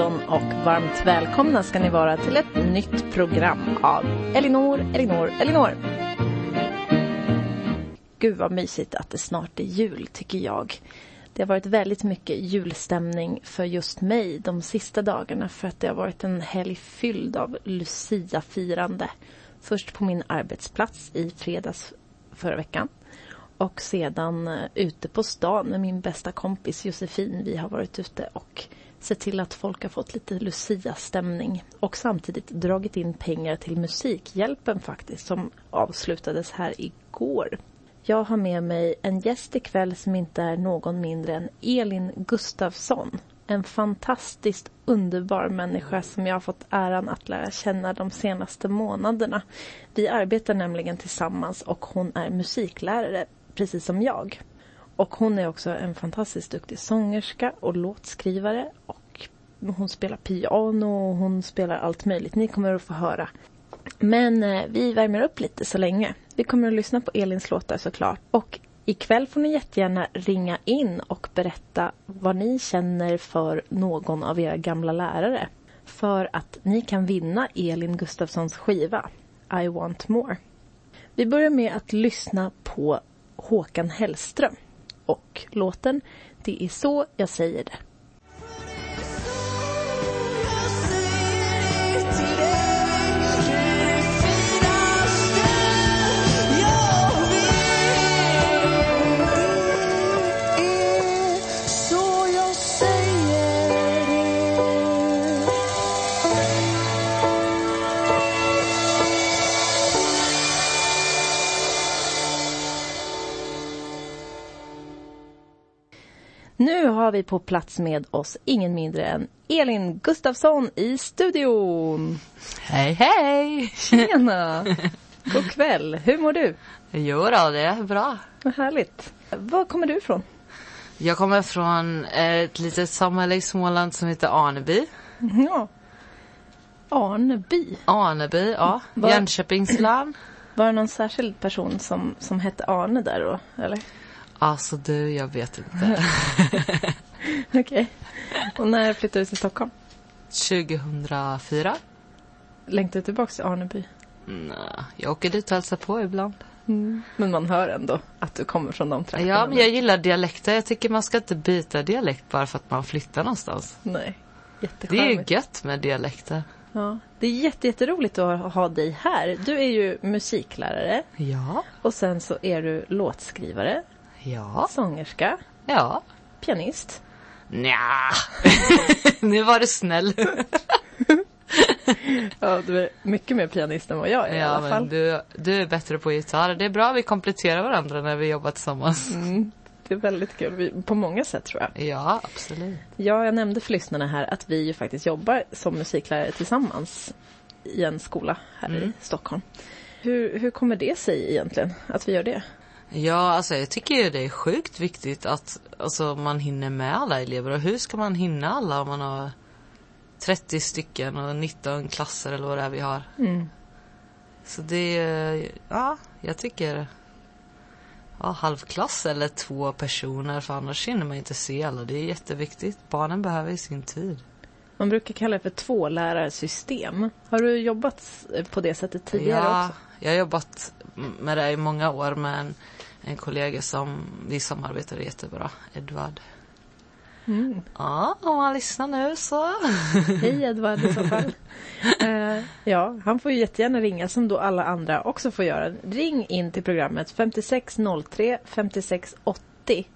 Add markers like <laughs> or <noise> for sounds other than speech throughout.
afton och varmt välkomna ska ni vara till ett nytt program av Elinor, Elinor, Elinor. Gud vad mysigt att det snart är jul tycker jag. Det har varit väldigt mycket julstämning för just mig de sista dagarna för att det har varit en helg fylld av Lucia-firande. Först på min arbetsplats i fredags förra veckan och sedan eh, ute på stan med min bästa kompis Josefin. Vi har varit ute och sett till att folk har fått lite Lucia-stämning och samtidigt dragit in pengar till Musikhjälpen faktiskt som avslutades här igår. Jag har med mig en gäst ikväll som inte är någon mindre än Elin Gustafsson. En fantastiskt underbar människa som jag har fått äran att lära känna de senaste månaderna. Vi arbetar nämligen tillsammans och hon är musiklärare precis som jag. Och hon är också en fantastiskt duktig sångerska och låtskrivare. Och hon spelar piano och hon spelar allt möjligt. Ni kommer att få höra. Men eh, vi värmer upp lite så länge. Vi kommer att lyssna på Elins låtar såklart. Och ikväll får ni jättegärna ringa in och berätta vad ni känner för någon av era gamla lärare. För att ni kan vinna Elin Gustafssons skiva I want more. Vi börjar med att lyssna på Håkan Hellström och låten Det är så jag säger det. Nu har vi på plats med oss ingen mindre än Elin Gustafsson i studion. Hej hej! Tjena! <laughs> God kväll. Hur mår du? Jo då, det är bra. Vad härligt. Var kommer du ifrån? Jag kommer från ett litet samhälle i Småland som heter Arneby. Ja. Arneby? Arneby, ja. Var- Jönköpings län. Var det någon särskild person som, som hette Arne där då? Eller? Alltså du, jag vet inte. <laughs> Okej. Och när flyttade du till Stockholm? 2004? Längtar du tillbaka till Arneby? Nej, jag åker dit och hälsar på ibland. Men man hör ändå att du kommer från de trakterna. Ja, men jag gillar dialekter. Jag tycker man ska inte byta dialekt bara för att man flyttar någonstans. Nej. Det är ju gött med dialekter. Ja. Det är jätte, jätteroligt att ha dig här. Du är ju musiklärare Ja, och sen så är du låtskrivare, ja, sångerska, ja. pianist. Nja, <laughs> nu var du snäll. Ja, du är mycket mer pianist än vad jag är i Ja, alla men fall. du, du är bättre på gitarr. Det är bra, vi kompletterar varandra när vi jobbar tillsammans. Mm, det är väldigt kul, Vi- på många sätt tror jag. Ja, absolut. Ja, jag nämnde för lyssnarna här att vi ju faktiskt jobbar som musiklärare tillsammans i en skola här i Mm. Stockholm. Hur, hur kommer det sig egentligen att vi gör det? Ja, alltså jag tycker det är sjukt viktigt att alltså, man hinner med alla elever. Och hur ska man hinna alla om man har 30 stycken och 19 klasser eller vad det är vi har? Mm. Så det, ja, jag tycker ja, halvklass eller två personer för annars hinner man inte se alla. Det är jätteviktigt. Barnen behöver ju sin tid. Man brukar kalla det för tvålärarsystem. Har du jobbat på det sättet tidigare ja, också? jag har jobbat med det i många år med en, kollega som vi samarbetade jättebra, Edvard. Mm. Ja, om han lyssnar nu så. <laughs> Hej Edvard i så fall. <laughs> Eh, ja, han får ju jättegärna ringa som då alla andra också får göra. Ring in till programmet 5603 5680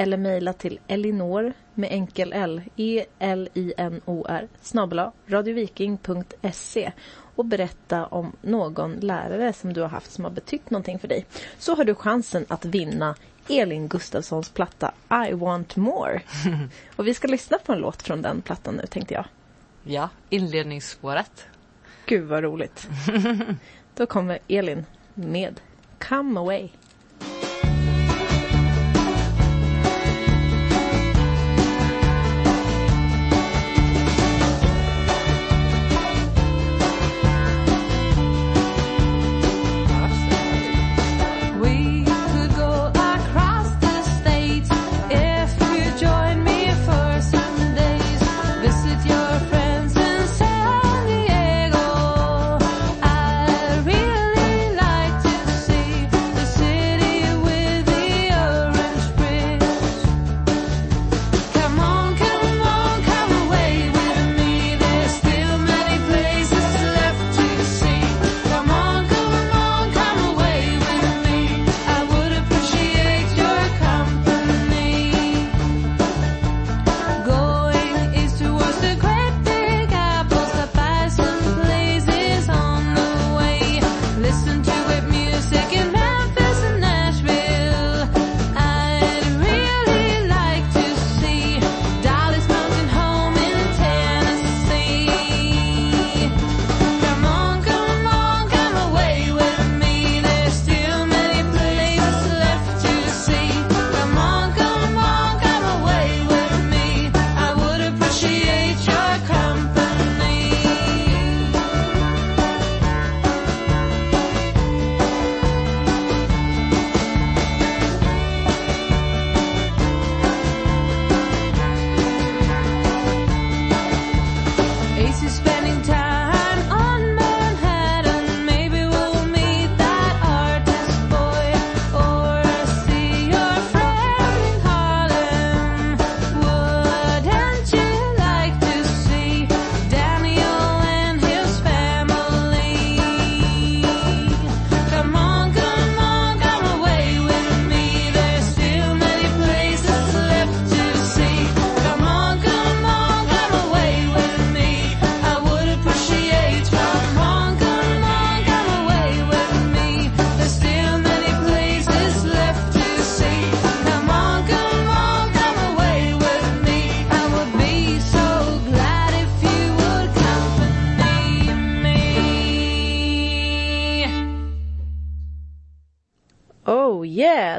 eller mejla till Elinor med enkel L, E-L-I-N-O-R, snabel-A, radioviking.se och berätta om någon lärare som du har haft som har betytt någonting för dig. Så har du chansen att vinna Elin Gustafssons platta I want more. <laughs> Och vi ska lyssna på en låt från den plattan nu tänkte jag. Ja, inledningsspåret. Gud vad roligt. <laughs> Då kommer Elin med Come Away.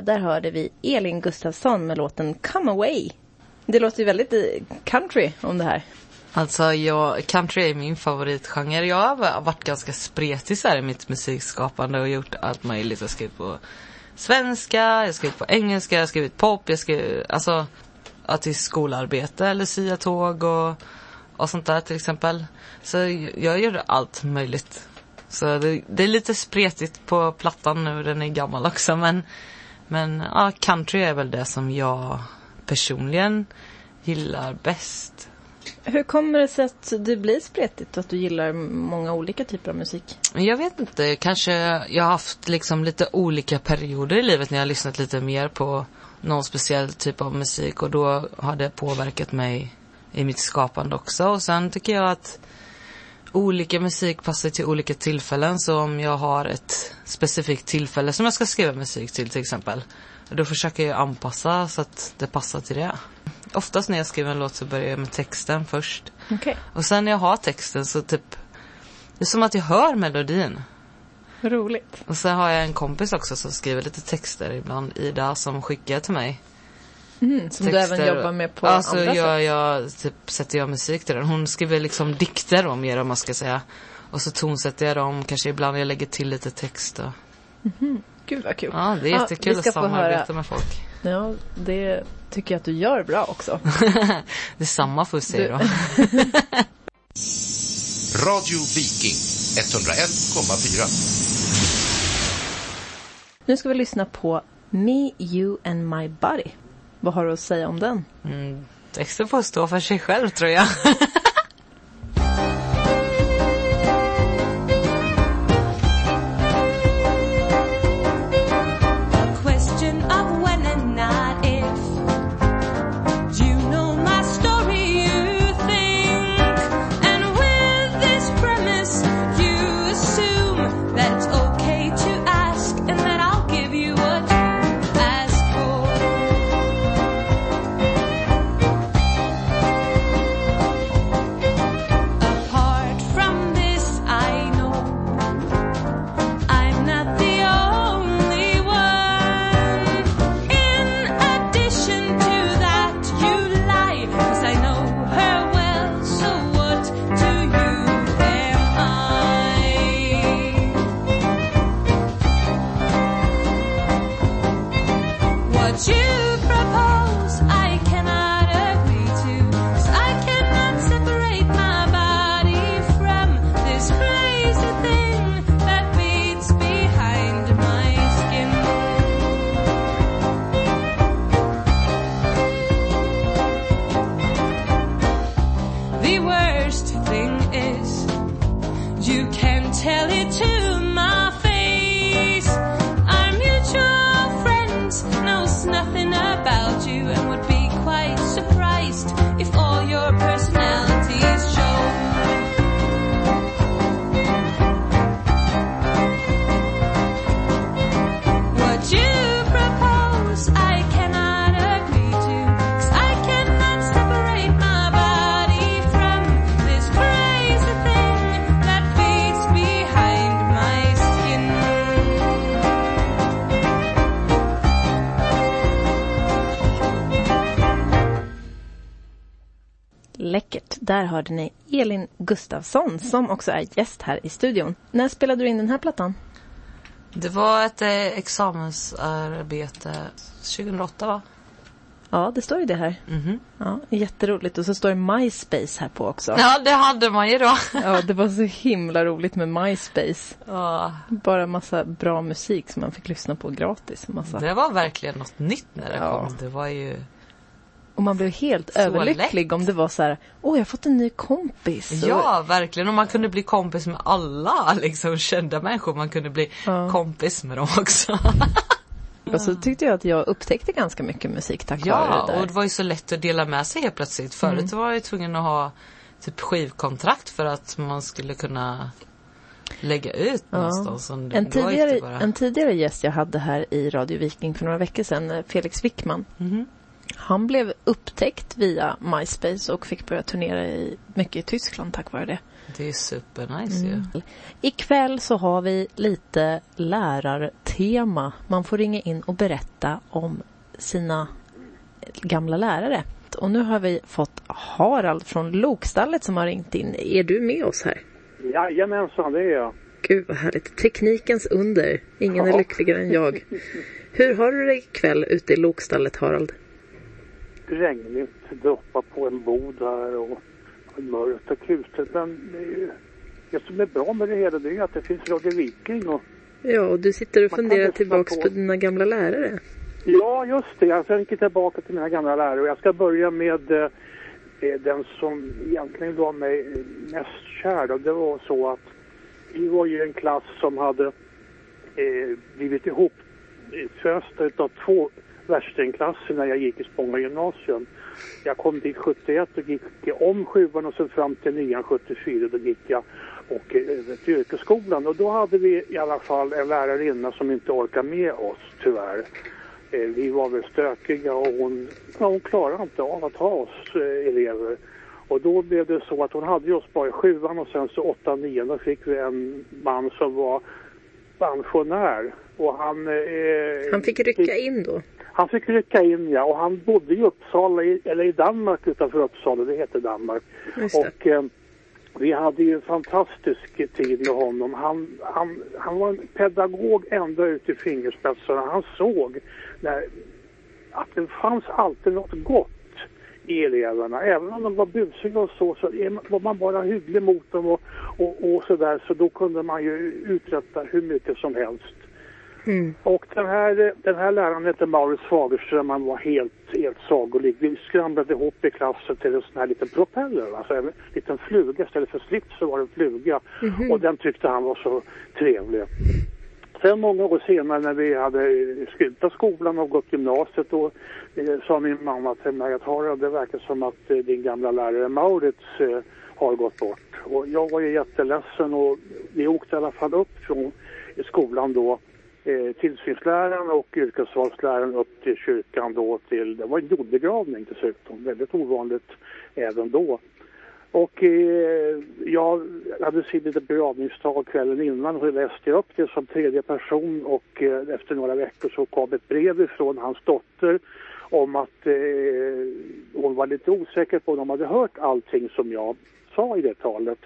Där hörde vi Elin Gustafsson med låten Come Away. Det låter ju väldigt eh, country om det här. Alltså, jag, country är min favoritgenre. Jag har varit ganska spretig så här i mitt musikskapande och gjort allt möjligt. Jag har skrivit på svenska, jag har skrivit på engelska, jag har skrivit pop, jag har skrivit, alltså, ja, till skolarbete, luciatåg och, och sånt där till exempel. Så jag gör allt möjligt. Så det, det är lite spretigt på plattan nu, den är gammal också men, men ja, country är väl det som jag personligen gillar bäst. Hur kommer det sig att det blir spretigt och att du gillar många olika typer av musik? Jag vet inte, kanske jag har haft liksom lite olika perioder i livet när jag har lyssnat lite mer på någon speciell typ av musik och då har det påverkat mig i mitt skapande också. Och sen tycker jag att olika musik passar till olika tillfällen. Så om jag har ett specifikt tillfälle som jag ska skriva musik till till exempel. Då försöker jag anpassa så att det passar till det. Oftast när jag skriver en låt så börjar jag med texten först. Okej, Och sen när jag har texten så typ Det är som att jag hör melodin. roligt. Och sen har jag en kompis också som skriver lite texter ibland, Ida, som skickar till mig. Mm, som du även jobbar med på ja, så andra gör sätt. jag, typ, sätter jag musik till den. Hon skriver liksom dikter om mer om man ska säga. Och så tonsätter jag dem, kanske ibland jag lägger till lite text och... Gud vad kul. Ja, det är jättekul att samarbeta höra. med folk. Ja, det tycker jag att du gör bra också. <laughs> Det är samma får vi säga då. <laughs> Radio Viking 101,4. Nu ska vi lyssna på Me, You and My Body. Vad har du att säga om den? Mm, texten får stå för sig själv tror jag. <laughs> Där hörde ni Elin Gustafsson som också är gäst här i studion. När spelade du in den här plattan? Det var ett eh, examensarbete 2008 va? Ja, det står ju det här. Mhm. Ja, jätteroligt. Och så står det MySpace här på också. Ja, det hade man ju då. <laughs> Ja, det var så himla roligt med MySpace. Ja, Bara massa bra musik som man fick lyssna på gratis. Massa. det var verkligen något nytt när det Ja. kom. Det var ju... Och man blev helt Så överlycklig lätt. om det var så här, åh jag har fått en ny kompis. Ja, verkligen. Och man kunde bli kompis med alla liksom kända människor. Man kunde bli Ja. kompis med dem också. <laughs> Och så tyckte jag att jag upptäckte ganska mycket musik tack Ja, vare det där. och det var ju så lätt att dela med sig helt plötsligt. Förut var jag ju tvungen att ha typ skivkontrakt för att man skulle kunna lägga ut Ja. någonstans. En tidigare, bara- en tidigare gäst jag hade här i Radio Viking för några veckor sedan, Felix Wickman. Mhm. Han blev upptäckt via MySpace och fick börja turnera i, mycket i Tyskland tack vare det. Det är supernice ju. Ikväll så har vi lite tema. Man får ringa in och berätta om sina gamla lärare. Och nu har vi fått Harald från Lokstallet som har ringt in. Är du med oss här? Jajamensan, det är jag. Gud vad härligt. Teknikens under. Ingen är Ja. lyckligare än jag. <laughs> Hur har du det ikväll ute i Lokstallet, Harald? Regnigt, droppar på en bod här och mörkt och kusligt. Men det, är ju, det som är bra med det hela det är att det finns Radio Viking. Och, Ja, och du sitter och funderar tillbaks på- på dina gamla lärare. ja, just det. Jag tänker tillbaka till mina gamla lärare och jag ska börja med eh, eh, den som egentligen var mig mest kär. Och det var så att vi var ju en klass som hade eh, blivit ihop fösta av två värstingklasser när jag gick i Spånga gymnasium. Jag kom dit 71 och gick om sjuan och sen fram till nian 74. Då gick jag och eh, över till yrkesskolan och då hade vi i alla fall en lärarinna som inte orkade med oss tyvärr. Eh, Vi var väl stökiga och hon, ja, hon klarade inte av att ha oss eh, elever. Och då blev det så att hon hade ju oss bara i sjuan och sen så åtta, nian då fick vi en man som var pensionär. Och han... Eh, Han fick rycka in då han fick rycka in ja och han bodde i Uppsala, i, eller i Danmark utanför Uppsala, det heter Danmark. Det. Och eh, vi hade ju en fantastisk tid med honom. Han, han, han var en pedagog ända ut i fingerspetsarna. Han såg när, att det fanns alltid något gott i eleverna. Även om de var busiga och så, så var man bara hygglig mot dem och, och, och sådär så då kunde man ju uträtta hur mycket som helst. Mm. Och den här, den här läraren hette Maurits Fagerström, han var helt, helt sagolik. Vi skramlade ihop i klassen till en sån här liten propeller, alltså en liten fluga. Istället för slips så var det en fluga. Och den tyckte han var så trevlig. Sen många år senare när vi hade slutat skolan och gått gymnasiet då eh, sa min mamma till mig att Harald, det verkar som att eh, din gamla lärare Maurits eh, har gått bort. Och jag var ju jätteledsen och vi åkte i alla fall upp från skolan då eh, tillsynsläraren och yrkesvalsläraren upp till kyrkan då till, det var en jordbegravning dessutom, väldigt ovanligt även då. Och eh, jag hade skrivit ett begravningstal kvällen innan och läste jag upp det som tredje person och eh, efter några veckor så kom ett brev ifrån hans dotter om att eh, hon var lite osäker på om de hade hört allting som jag sa i det talet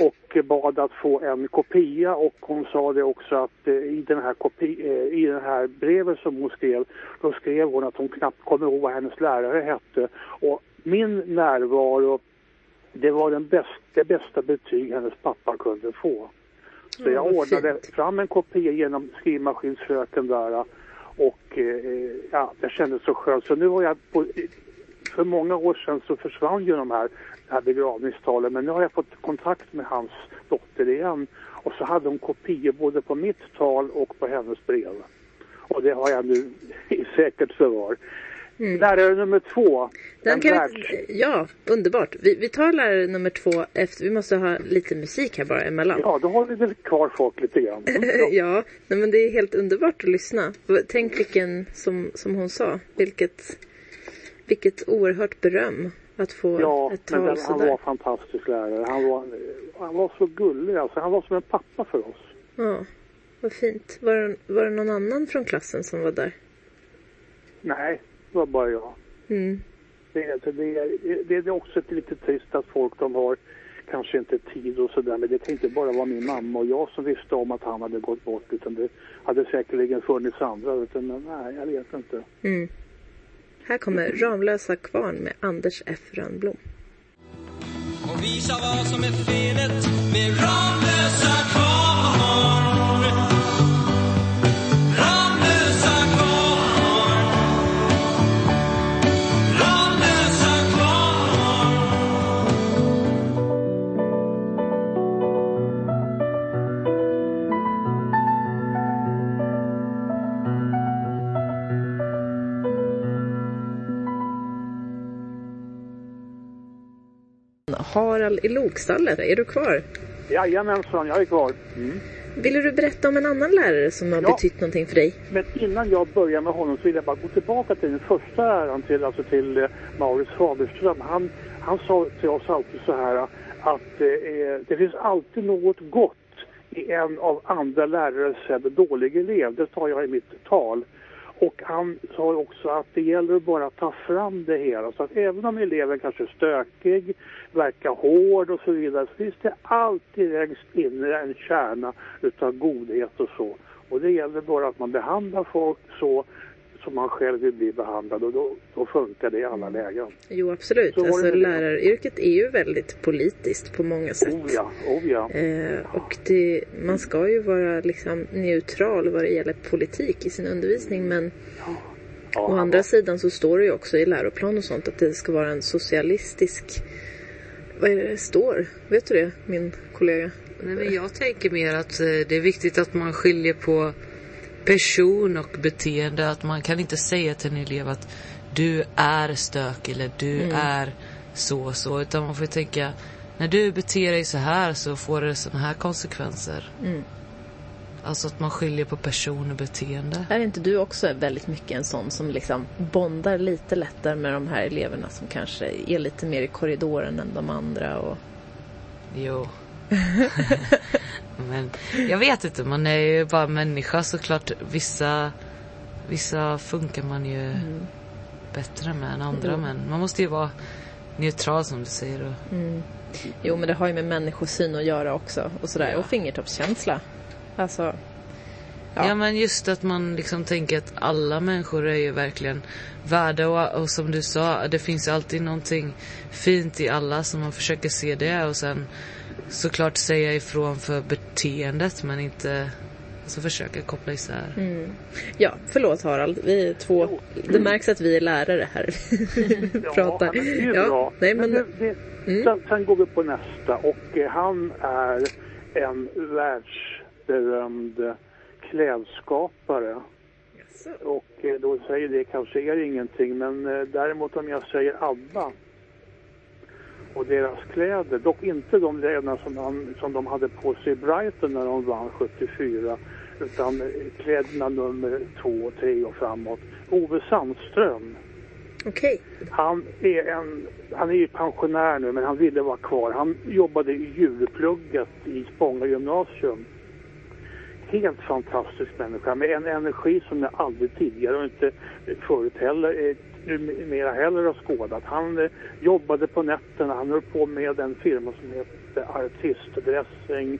och bad att få en kopia och hon sa det också att eh, i den här kopi, eh, i det här brevet som hon skrev då skrev hon att hon knappt kommer ihåg vad hennes lärare hette och min närvaro det var den bäst, det bästa betyg hennes pappa kunde få. Så Ja, jag ordnade fram en kopia genom skrivmaskinsfröken där och eh, ja, det kändes så skönt. Så nu har jag på, för många år sedan så försvann ju de här, här begravningstalen men nu har jag fått kontakt med hans dotter igen och så hade hon kopior både på mitt tal och på hennes brev. Och det har jag nu <laughs> i säkert förvar. Lärare nummer två. Mm. Den en kan vi, ja, underbart. Vi, vi tar lärare nummer två efter. Vi måste ha lite musik här bara emellan. Ja, då har vi väl kvar folk lite grann. Mm, <laughs> ja. Ja, nej, men det är helt underbart att lyssna. Tänk vilken, som, som hon sa, vilket, vilket oerhört beröm att få Ja, ett men tal den, han sådär. var fantastisk lärare. Han var, han var så gullig alltså. Han var som en pappa för oss. Ja, vad fint. Var det, var det någon annan från klassen som var där? Nej, det var bara jag. Mm. Det, är- det, är- det är också ett lite trist att folk de har kanske inte tid och sådär. Men det kan inte bara vara min mamma och jag som visste om att han hade gått bort. Utan det hade säkerligen funnits andra. Utan, men nej, jag vet inte. Mm. Här kommer Ramlösa kvarn med Anders F Rönnblom. och visa vad som är felet med Ramlösa Harald i Lokstallet, är du kvar? Jajamensan, jag är kvar. Ville du berätta om en annan lärare som har Ja. betytt någonting för dig? Men innan jag börjar med honom så vill jag bara gå tillbaka till den första äran till, alltså till eh, Maurits Fagerström. Han, han sa till oss alltid så här att eh, det finns alltid något gott i en av andra lärares dålig elev. Det tar jag i mitt tal. Och han sa också att det gäller att bara ta fram det hela. Så att även om eleven kanske är stökig, verkar hård och så vidare så finns det alltid längst inne en kärna utav godhet och så. Och det gäller bara att man behandlar folk så som man själv vill bli behandlad och då, då funkar det i alla lägen. Jo, absolut. Så var Alltså, läraryrket är ju väldigt politiskt på många sätt. Oh ja, oh ja. Eh, och det, man ska ju vara liksom neutral vad det gäller politik i sin undervisning men ja å andra sidan så står det ju också i läroplan och sånt att det ska vara en socialistisk... Vad är det det står? Vet du det, min kollega? Nej, men jag tänker mer att eh, det är viktigt att man skiljer på person och beteende. Att man kan inte säga till en elev att du är stök eller du är så och så. Utan man får tänka, när du beter dig så här så får det såna här konsekvenser. Alltså att man skiljer på person och beteende. Är inte du också väldigt mycket en sån som liksom bondar lite lättare med de här eleverna som kanske är lite mer i korridoren än de andra? Och... Jo. <laughs> Men jag vet inte, man är ju bara människa såklart. Vissa, vissa funkar man ju bättre med än andra. Men man måste ju vara neutral som du säger. Och, Jo, men det har ju med människosyn att göra också. Och sådär. Och fingertoppskänsla. Alltså, ja. Ja. men just att man liksom tänker att alla människor är ju verkligen värda och, och som du sa, det finns alltid någonting fint i alla så man försöker se det och sen såklart säga ifrån för beteendet men inte alltså försöka koppla isär. Ja, förlåt Harald. Vi är två... Det märks att vi är lärare här. Vi <laughs> pratar. Ja, men det är Ja, bra. nej, men... det, det, sen, sen går vi på nästa och eh, han är en världsberömd klädskapare. Och eh, då säger det kanske er ingenting men eh, däremot om jag säger ABBA och deras kläder, dock inte de kläderna som, han, som de hade på sig i Brighton när de vann 74 utan kläderna nummer två, tre och framåt. Ove Sandström Okej. han är, en, han är ju pensionär nu men han ville vara kvar. Han jobbade i djurplugget i Spånga gymnasium. Helt fantastisk människa med en energi som jag aldrig tidigare och inte förut heller, numera heller har skådat. Han eh, jobbade på nätterna, han höll på med en firma som heter Artistdressing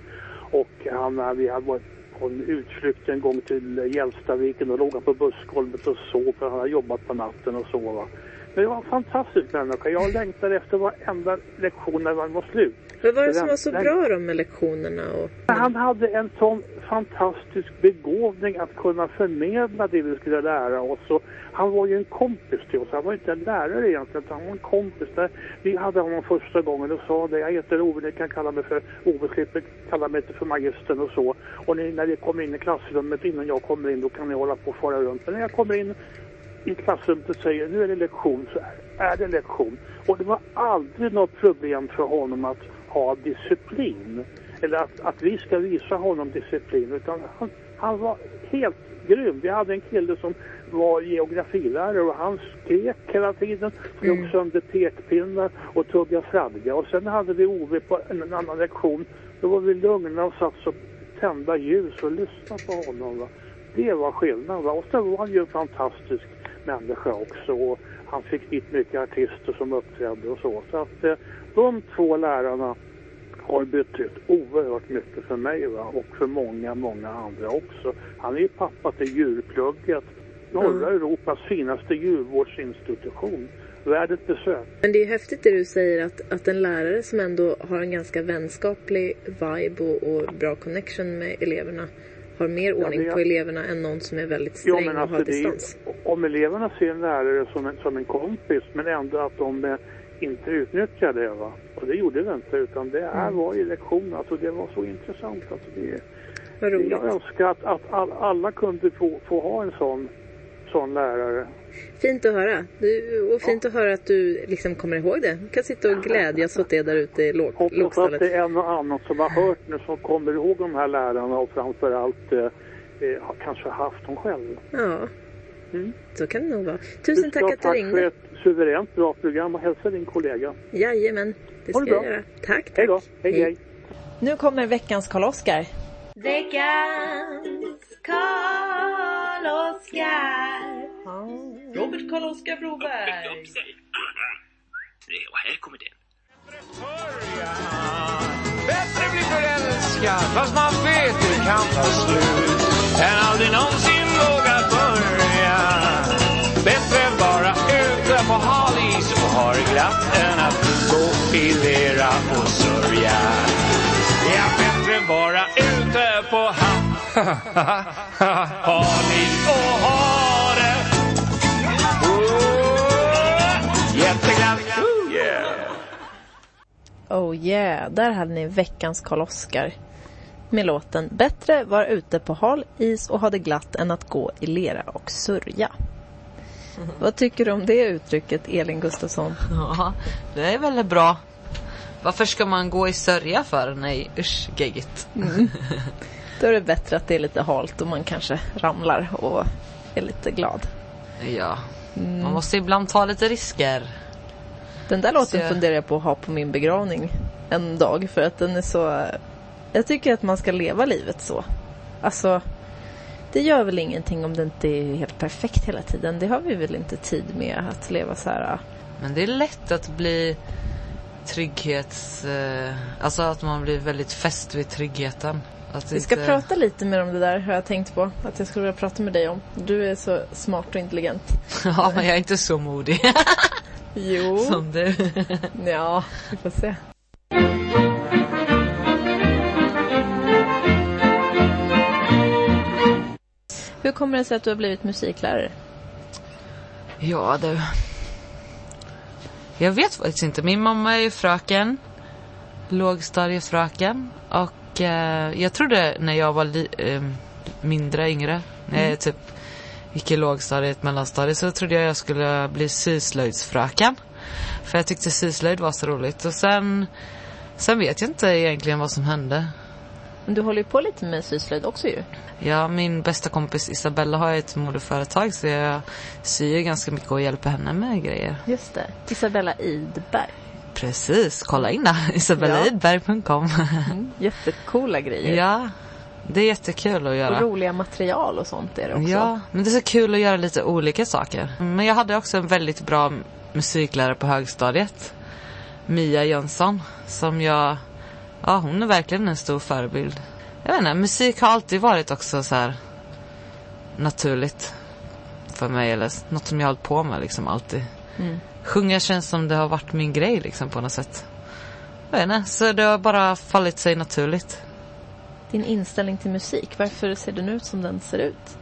och han, eh, vi hade varit på en utflykt en gång till Hjälstaviken och låg han på bussgolvet och sov för han hade jobbat på natten och så va. Men det var en fantastisk människa. Jag längtade efter varenda lektion när den var slut. Vad var det som var så bra då med lektionerna? Och... Han hade en sån fantastisk begåvning att kunna förmedla det vi skulle lära oss. Och han var ju en kompis till oss. Han var inte en lärare egentligen, utan han var en kompis. Där vi hade honom första gången och sa det. Jag heter Ove, ni kan kalla mig för Ove, slipper kalla mig inte för magistern och så. Och ni, när ni kommer in i klassrummet innan jag kommer in, då kan ni hålla på och fara runt. Men när jag kommer in i klassrummet och säger nu är det lektion så är det lektion. Och det var aldrig något problem för honom att ha disciplin. Eller att, att vi ska visa honom disciplin. Utan han, han var helt grym. Vi hade en kille som var geografilärare och han skrek hela tiden. Slog sönder pekpinnar och tuggade fradga. Och sen hade vi Ove på en, en annan lektion. Då var vi lugna och satt så tända ljus och lyssnade på honom. Va? Det var skillnaden. Va? Och sen var han ju fantastisk människa också. Och han fick dit mycket artister som uppträdde och så. Så att eh, de två lärarna har betytt oerhört mycket för mig va? och för många, många andra också. Han är ju pappa till djurplugget, norra Europas finaste djurvårdsinstitution. Värd ett besök. Men det är häftigt det du säger att, att en lärare som ändå har en ganska vänskaplig vibe och, och bra connection med eleverna har mer ordning det- på eleverna än någon som är väldigt Ja, sträng men och alltså har är, distans. om eleverna ser en lärare som en, som en kompis men ändå att de eh, inte utnyttjar det va. Och det gjorde vi inte utan det här var i lektion. Alltså det var så intressant. Alltså det, Vad roligt. jag önskar att, att all, alla kunde få, få ha en sån, sån lärare. Fint att höra. Du, och fint att höra att du liksom kommer ihåg det. Du kan sitta och glädjas åt det där ute i låg, Hoppas att lågstadiet. det är en och annan som har hört nu som kommer ihåg de här lärarna och framförallt eh, eh, har kanske haft dem själv. Ja, Mm. så kan det nog vara. Tusen tack att du tack för ringde. ett suveränt bra program och hälsa din kollega. Jajamän, det ska det jag bra. göra. Tack, tack. Hej då. hej. hej. Nu kommer veckans Karl-Oskar. Veckans Karl-Oskar. Robert Karl-Oskar Broberg. Och här kommer den. Bättre bli förälskad fast man vet det kan ta slut än aldrig någonsin våga börja. Bättre vara ute på hal is och ha det glatt än att gå i lera och sörja. Ja, bättre vara ute på ha- <laughs> hal is och ha Oh yeah, där hade ni veckans Karl-Oskar. Med låten Bättre vara ute på hal is och ha det glatt än att gå i lera och sörja. Vad tycker du om det uttrycket, Elin Gustafsson? Ja, det är väldigt bra. Varför ska man gå i sörja för? Nej, usch, geggigt. <laughs> Då är det bättre att det är lite halt och man kanske ramlar och är lite glad. Ja, man måste ibland ta lite risker. Den där låten Så- funderar jag på att ha på min begravning en dag för att den är så... Jag tycker att man ska leva livet så. Alltså, det gör väl ingenting om det inte är helt perfekt hela tiden. Det har vi väl inte tid med att leva så här. Men det är lätt att bli trygghets... Eh, alltså att man blir väldigt fäst vid tryggheten. Att Vi ska inte- prata lite mer om det där har jag tänkt på. Att jag skulle vilja prata med dig om. Du är så smart och intelligent. <laughs> Ja, men jag är inte så modig <laughs> Jo. som du. <laughs> Ja, vi får se. Hur kommer det sig att du har blivit musiklärare? Ja, du. Jag vet faktiskt inte. Min mamma är ju fröken. Lågstadiefröken. Och eh, jag trodde när jag var eh, mindre, yngre. När jag typ gick i lågstadiet, mellanstadiet. Så trodde jag jag skulle bli syslöjdsfröken. För jag tyckte syslöjd var så roligt. Och sen, sen vet jag inte egentligen vad som hände. Men du håller ju på lite med syslöjd också ju. Ja, min bästa kompis Isabella har ett modeföretag så jag syr ganska mycket och hjälper henne med grejer. Just det. Isabella Idberg. Precis, kolla in där. <laughs> Ja. Isabellaidberg.com <laughs> Mm. Jättecoola grejer. Ja, det är jättekul att Och göra. roliga material och sånt är det också. Ja, men det är så kul att göra lite olika saker. Men jag hade också en väldigt bra musiklärare på högstadiet. Mia Jönsson. Som jag, ja hon är verkligen en stor förebild. Jag vet inte, musik har alltid varit också så här naturligt för mig. Eller något som jag har hållit på med liksom alltid. Mm. Sjunga känns som det har varit min grej liksom på något sätt. Jag vet inte, så det har bara fallit sig naturligt. Din inställning till musik, varför ser den ut som den ser ut?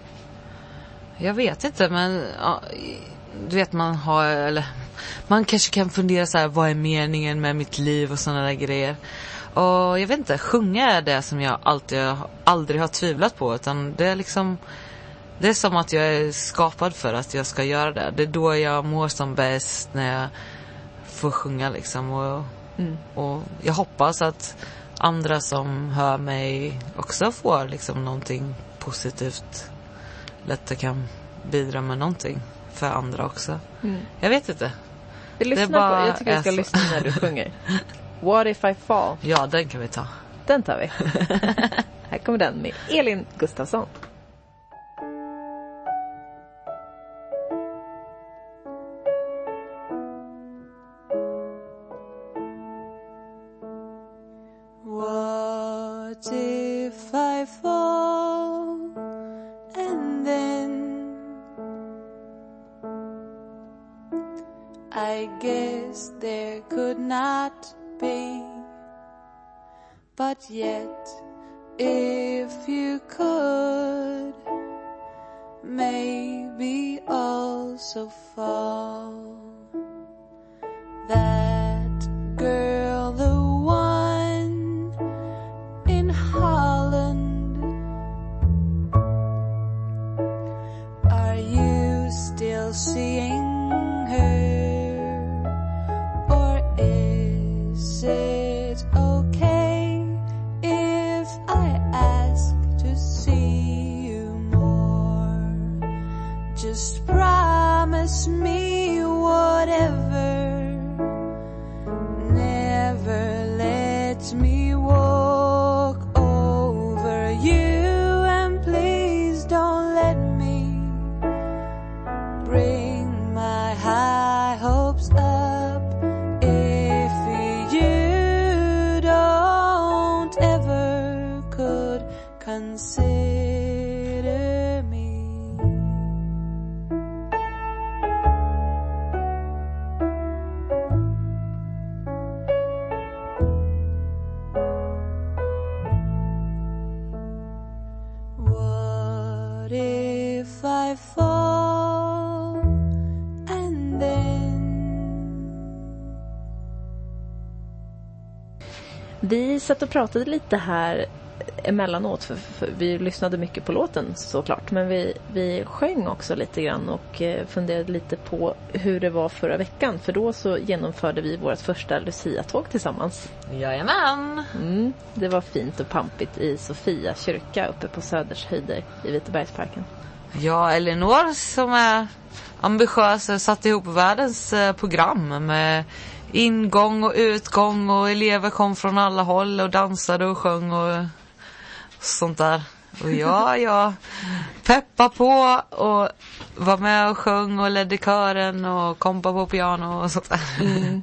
Jag vet inte men ja, du vet man har eller man kanske kan fundera så här vad är meningen med mitt liv och sådana där grejer. Och jag vet inte, sjunga är det som jag alltid, aldrig har tvivlat på utan det är liksom det är som att jag är skapad för att jag ska göra det. Det är då jag mår som bäst när jag får sjunga liksom. Och, Mm. och jag hoppas att andra som hör mig också får liksom någonting positivt. Lätt kan bidra med någonting för andra också. Mm. Jag vet inte. Vi lyssnar på, jag tycker vi ska så. lyssna när du sjunger. <laughs> What if I fall? Ja, den kan vi ta. Den tar vi. <laughs> Här kommer den med Elin Gustafsson. Guess there could not be, but yet if you could maybe also fall. That girl, satt och pratade lite här emellanåt, för, för vi lyssnade mycket på låten såklart. Men vi, vi sjöng också lite grann och eh, funderade lite på hur det var förra veckan. För då så genomförde vi vårt första Lucia-tåg tillsammans. Jajamän! Mm, det var fint och pampigt i Sofia kyrka uppe på Söders höjder i Vitebergsparken. Ja, Elinor som är ambitiös satte ihop världens eh, program med ingång och utgång och elever kom från alla håll och dansade och sjöng och sånt där. Och ja, <laughs> jag peppa på och var med och sjöng och ledde kören och kompa på piano och sånt där.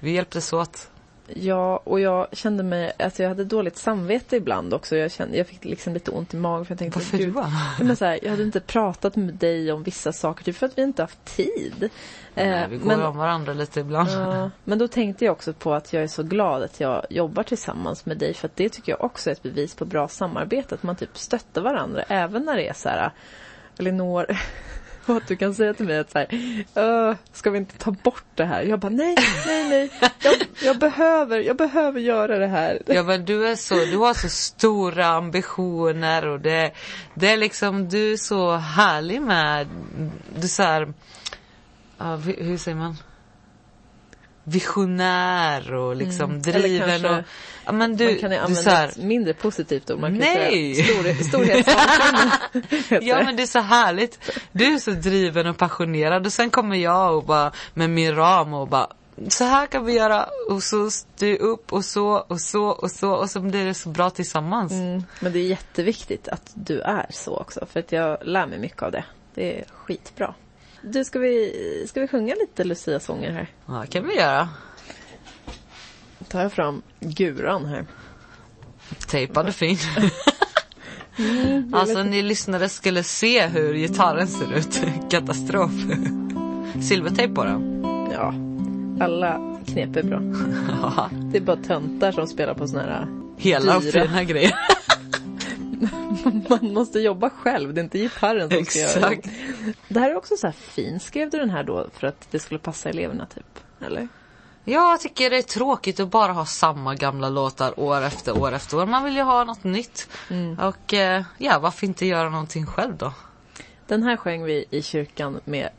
Vi hjälptes åt. Ja, och jag kände mig, alltså jag hade dåligt samvete ibland också. Jag, kände, jag fick liksom lite ont i magen för jag tänkte, Varför "Gud, då? Men så här, jag hade inte pratat med dig om vissa saker, typ för att vi inte haft tid. Nej, Eh, vi går men, om varandra lite ibland. ja, men då tänkte jag också på att jag är så glad att jag jobbar tillsammans med dig. För att det tycker jag också är ett bevis på bra samarbete. Att man typ stöttar varandra. Även när det är så här, Elinor, och att du kan säga till mig att så här, ska vi inte ta bort det här? Jag bara, nej, nej, nej. Jag, jag, behöver, jag behöver göra det här. Ja men du är så, du har så stora ambitioner och det, det är liksom, du är så härlig med, du så här, hur säger man? Visionär och liksom Mm. Driven och, ja men du, man kan ju du använda så här, mindre positivt ord. Man kan Nej! Stor, <laughs> storhetsvansinne. Ja men det är så härligt. Du är så driven och passionerad och sen kommer jag och bara med min ram och bara så här kan vi göra och så styr upp och så och så och så och så blir det så bra tillsammans. Mm, men det är jätteviktigt att du är så också. För att jag lär mig mycket av det. Det är skitbra. Du, ska vi, ska vi sjunga lite Lucia-sånger här? Ja, det kan vi göra. Då tar jag fram guran här. Tejpad och fin. <laughs> Mm, alltså ni lyssnare skulle se hur gitarren ser ut. <laughs> Katastrof. Silvertejp på den. Ja, alla knep är bra. <laughs> Det är bara töntar som spelar på såna här... Hela och Dyra. fina grejer. <laughs> Man måste jobba själv, det är inte gitarren som ska göra det. Det här är också så här fin. Skrev du den här då för att det skulle passa eleverna typ? Eller? Jag tycker det är tråkigt att bara ha samma gamla låtar år efter år efter år. Man vill ju ha något nytt. Och eh, ja, varför inte göra någonting själv då? Den här sjöng vi i kyrkan med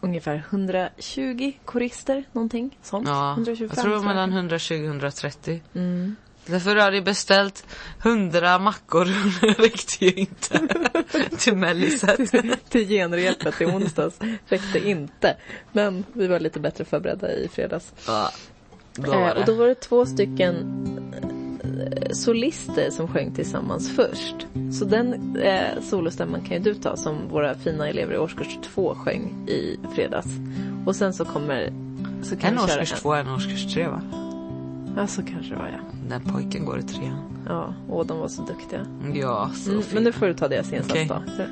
ungefär 120 korister, någonting sånt. Ja, 125 jag tror jag. mellan 120 och 130. Mm. Därför har jag beställt 100 mackor. Det <laughs> räckte ju inte <laughs> till melliset. till genrepet i onsdags räckte inte. Men vi var lite bättre förberedda i fredags. Ja, då Eh, och då var det två stycken eh, solister som sjöng tillsammans först. Så den eh, solostämman kan ju du ta som våra fina elever i årskurs två sjöng i fredags. Och sen så kommer... Så kan En årskurs två, en årskurs tre va? Ja, så kanske det var ja. Den pojken går i trean. Ja, och de var så duktiga. Ja, så Mm, fint. men nu får du ta deras insats Okej. då. Så-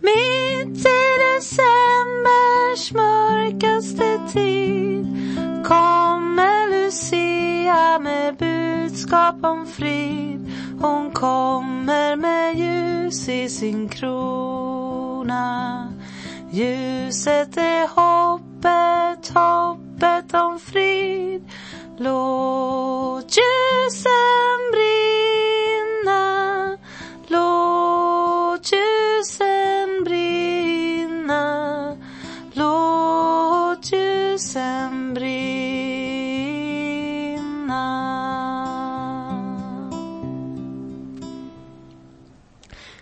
Mitt i decembers mörkaste tid kommer Lucia med budskap om frid. Hon kommer med ljus i sin krona. Ljuset är hoppet, hoppet om frid. Låt ljusen brinna. Låt ljusen brinna. Låt ljusen brinna.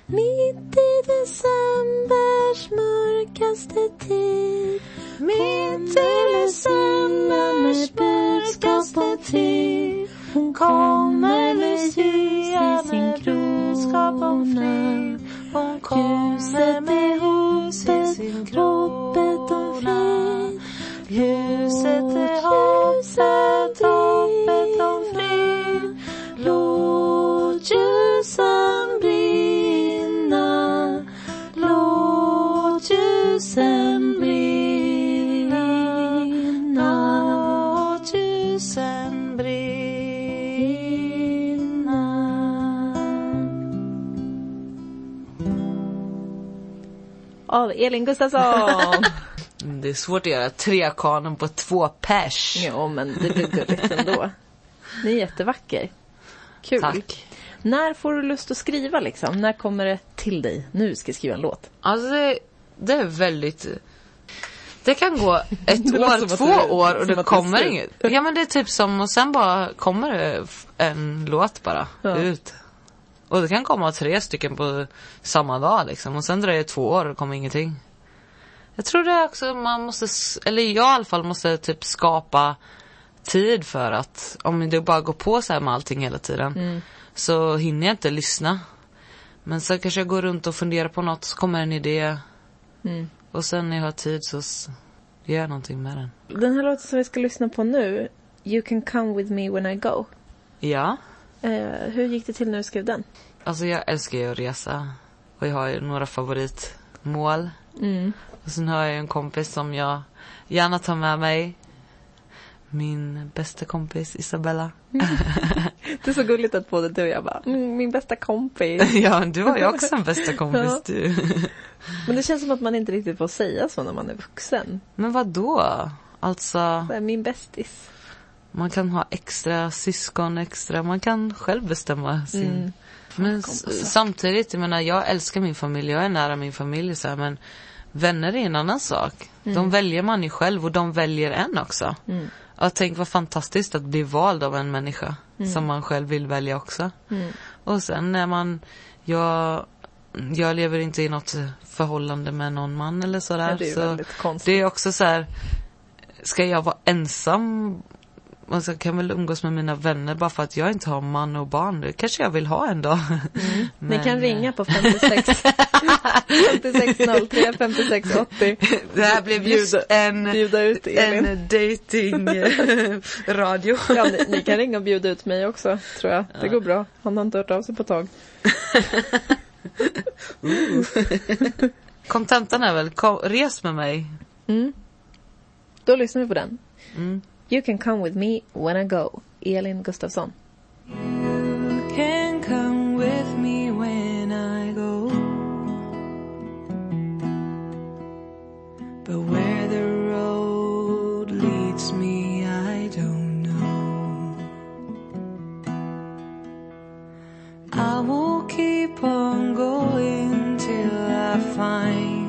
Mitt i decembers mörkaste tid mitt i decembers mörkaste tid Hon kommer Lucia sin budskap om frid Hon kommer med ljus i sin frid. Ljuset är hoppet, hoppet om frid. Låt ljusen brinna Låt ljusen av Elin Gustafsson. <laughs> Det är svårt att göra tre kanon på två pers. jo, men det blir gulligt ändå. Ni är jättevacker. Kul. Tack. När får du lust att skriva liksom? När kommer det till dig? Nu ska jag skriva en låt. Alltså det, det är väldigt... Det kan gå <laughs> ett Det år, två du- år och det kommer inget. Ja men det är typ som, och sen bara kommer det en låt bara Ja. ut. Och det kan komma tre stycken på samma dag liksom. Och sen dröjer det två år och det kommer ingenting. Jag tror det är också, man måste, eller jag i alla fall måste typ skapa tid för att, om det bara går på så här med allting hela tiden. Mm. Så hinner jag inte lyssna. Men sen kanske jag går runt och funderar på något, så kommer en idé. Mm. Och sen när jag har tid så gör jag någonting med den. Den här låten som vi ska lyssna på nu, You can come with me when I go. Ja, Eh, hur gick det till när du skrev den? alltså jag älskar ju att resa. Och jag har ju några favoritmål. Mm. Och sen har jag en kompis som jag gärna tar med mig. Min bästa kompis Isabella. Det är så gulligt att både du och jag bara, mm, min bästa kompis. <laughs> ja, du har ju också en bästa kompis Ja. du. Men det känns som att man inte riktigt får säga så när man är vuxen. Men vad då? Alltså, Min bästis. Man kan ha extra syskon, extra, man kan själv bestämma sin Mm. Men samtidigt, jag menar jag älskar min familj, jag är nära min familj så här, men vänner är en annan sak. De väljer man ju själv och de väljer en också. Mm. Och tänk vad fantastiskt att bli vald av en människa som man själv vill välja också. Mm. Och sen när man, jag, jag lever inte i något förhållande med någon man eller sådär. Ja, det är så väldigt konstigt. det är också så här, ska jag vara ensam? Man kan väl umgås med mina vänner bara för att jag inte har man och barn. Det kanske jag vill ha en dag. Ni Men, kan eh, ringa på 56 5603 5680. Det här blev just Bjuda- en, Bjuda ut Elin. en dating eh, radio. <laughs> Ja, ni, ni kan ringa och bjuda ut mig också, tror jag. Det går bra. Han har inte hört av sig på ett tag. <laughs> Kontentan är väl, kom, res med mig. Mm. Då lyssnar vi på den. Mm. You can come with me when I go. Elin Gustafsson. You can come with me when I go. But where the road leads me, I don't know. I will keep on going till I find.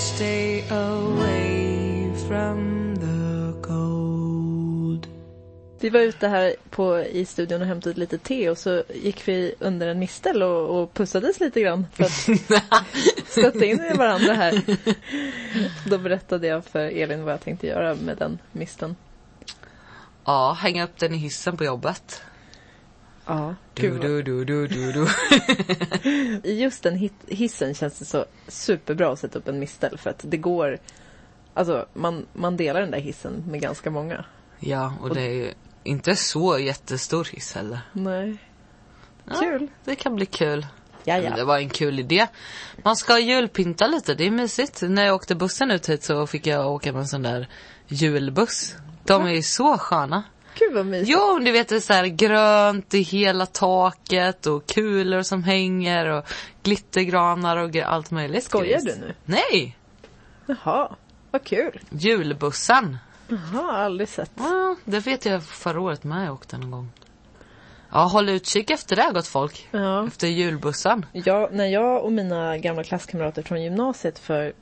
Stay away from the cold. Vi var ute här på, i studion och hämtade lite te och så gick vi under en mistel och, och pussades lite grann för att <laughs> stötta in i varandra här. Då berättade jag för Elin vad jag tänkte göra med den misteln. Ja, hänga upp den i hissen på jobbet. Ja, Du, du, du, du, du, du. <laughs> I just den hissen känns det så superbra att sätta upp en mistel för att det går Alltså man, man delar den där hissen med ganska många. Ja, och det är ju inte så jättestor hiss heller. Nej. Ja, Kul. Det kan bli kul. Ja, ja. Det var en kul idé. Man ska julpynta lite, det är mysigt. När jag åkte bussen ut hit så fick jag åka med en sån där julbuss. De är ju så sköna. Gud vad mysigt. Jo, du vet det är så här grönt i hela taket och kulor som hänger och glittergranar och allt möjligt. Skojar gris. du nu? Nej! Jaha, vad kul. Julbussen. Jaha, aldrig sett. Ja, det vet jag förra året med jag åkte någon gång. Ja, håll utkik efter det gott folk. Ja. Efter julbussen. Jag, när jag och mina gamla klasskamrater från gymnasiet för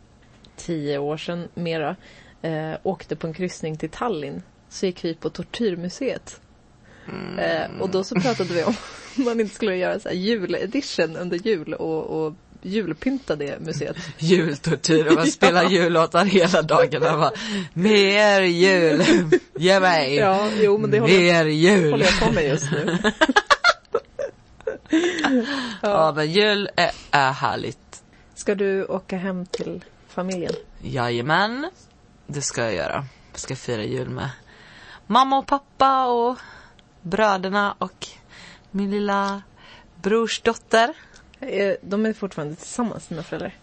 tio år sedan mera eh, åkte på en kryssning till Tallinn så gick vi på Tortyrmuseet. Eh, och då så pratade vi <laughs> om man inte skulle göra så här juledition under jul och, och julpynta det museet. <laughs> Jultortyr och man <laughs> spelar jullåtar hela dagarna. Bara, Mer jul! Ge mig! Ja, jo men det Mer jul! håller jag på med just nu. Ja, men jul är, är härligt. Ska du åka hem till familjen? Jajamän, det ska jag göra. Jag ska fira jul med mamma och pappa och bröderna och min lilla brors dotter. Eh, De är fortfarande tillsammans, dina föräldrar.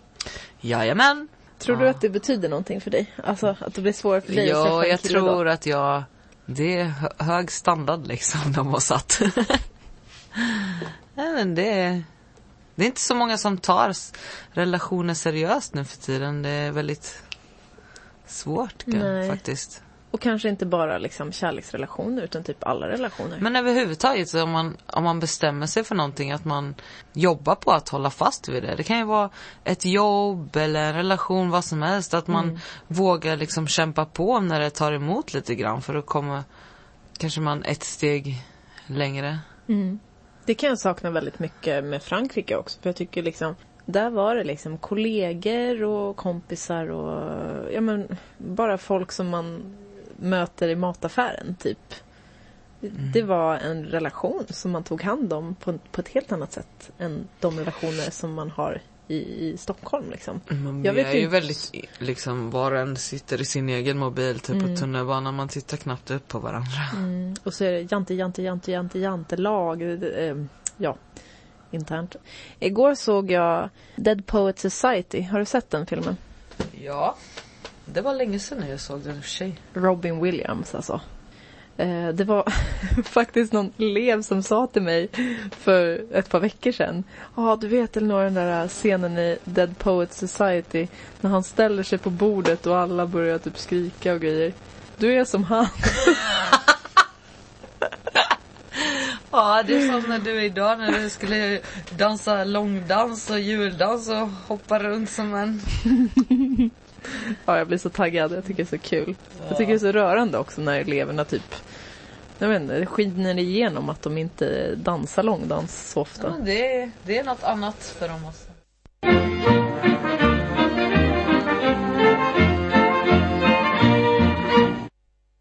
Jajamän. Tror du Ja. att det betyder någonting för dig? Alltså att det blir svårare för dig att träffa Ja, en jag kille då? tror att jag... Det är hö- hög standard liksom de har satt. <laughs> Nej, men det är... Det är inte så många som tar relationer seriöst nu för tiden. Det är väldigt svårt Nej. faktiskt. Och kanske inte bara liksom kärleksrelationer utan typ alla relationer. Men överhuvudtaget så om man, om man bestämmer sig för någonting att man jobbar på att hålla fast vid det. Det kan ju vara ett jobb eller en relation, vad som helst. Att man Mm. vågar liksom kämpa på när det tar emot lite grann för då kommer kanske man ett steg längre. Mm. Det kan jag sakna väldigt mycket med Frankrike också. För jag tycker liksom där var det liksom kollegor och kompisar och ja men bara folk som man möter i mataffären typ. Det var en relation som man tog hand om på, på ett helt annat sätt än de relationer som man har i, i Stockholm liksom. Men Jag vet är ju inte- väldigt, liksom var och en sitter i sin egen mobil typ Mm. på tunnelbanan. Man tittar knappt upp på varandra. Och så är det jante, jante, jante, jante, jante lag. Eh, Ja, internt. Igår såg jag Dead Poet Society. Har du sett den filmen? Ja. Det var länge sedan jag såg den i och för sig. Robin Williams alltså. Eh, Det var <laughs> faktiskt någon elev som sa till mig för ett par veckor sedan. Ja, du vet Elinor den där scenen i Dead Poet Society när han ställer sig på bordet och alla börjar typ skrika och grejer. Du är som han. <laughs> Ja, det är som när du idag när du skulle dansa långdans och juldans och hoppa runt som en... <laughs> Ja, jag blir så taggad. Jag tycker det är så kul. Jag tycker det är så rörande också när eleverna typ jag vet inte, skiner igenom att de inte dansar långdans så ofta. Ja, det, är, det är något annat för dem också.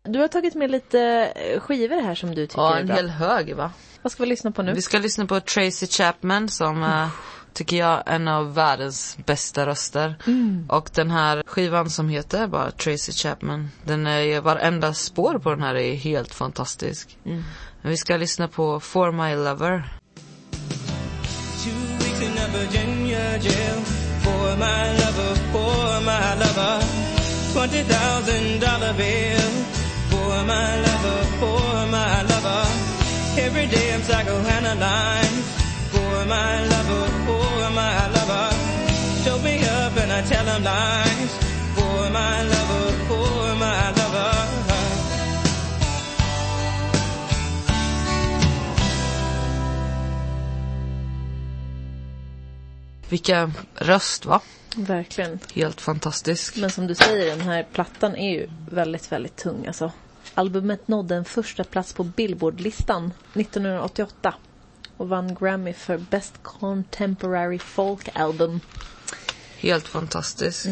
Du har tagit med lite eh, skivor här som du tycker Ja, är en bra. hel hög va? Vad ska vi lyssna på nu? Vi ska lyssna på Tracy Chapman som eh, tycker jag är en av världens bästa röster. Och den här skivan som heter bara Tracy Chapman, den är varenda spår på den här är helt fantastisk. Men vi ska lyssna på For My Lover. Two weeks in a Virginia jail for my lover, for my lover. Twenty thousand dollar bill for my lover, for my lover. Every day I'm psychoanalyzed for my lover, for my lover. Show me up and I tell him lies for my lover, for my lover. Vilka röst va? Verkligen. Helt fantastisk. Men som du säger, den här plattan är ju väldigt, väldigt tung alltså. Albumet nådde en första plats på Billboardlistan 1988 och vann Grammy för Best Contemporary Folk Album. Helt fantastisk.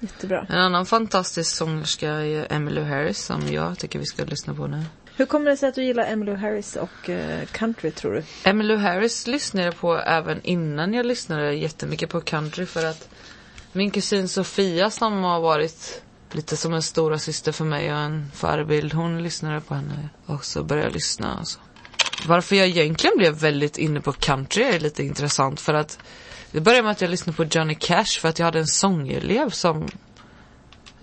Jättebra. En annan fantastisk sångerska är Emmylou Harris som jag tycker vi ska lyssna på nu. Hur kommer det sig att du gillar Emmylou Harris och eh, country tror du? Emmylou Harris lyssnade jag på även innan jag lyssnade jättemycket på country för att min kusin Sofia som har varit lite som en stora syster för mig och en förebild, hon lyssnade på henne och så började jag lyssna. Alltså. Varför jag egentligen blev väldigt inne på country är lite intressant för att det började med att jag lyssnade på Johnny Cash för att jag hade en sångelev som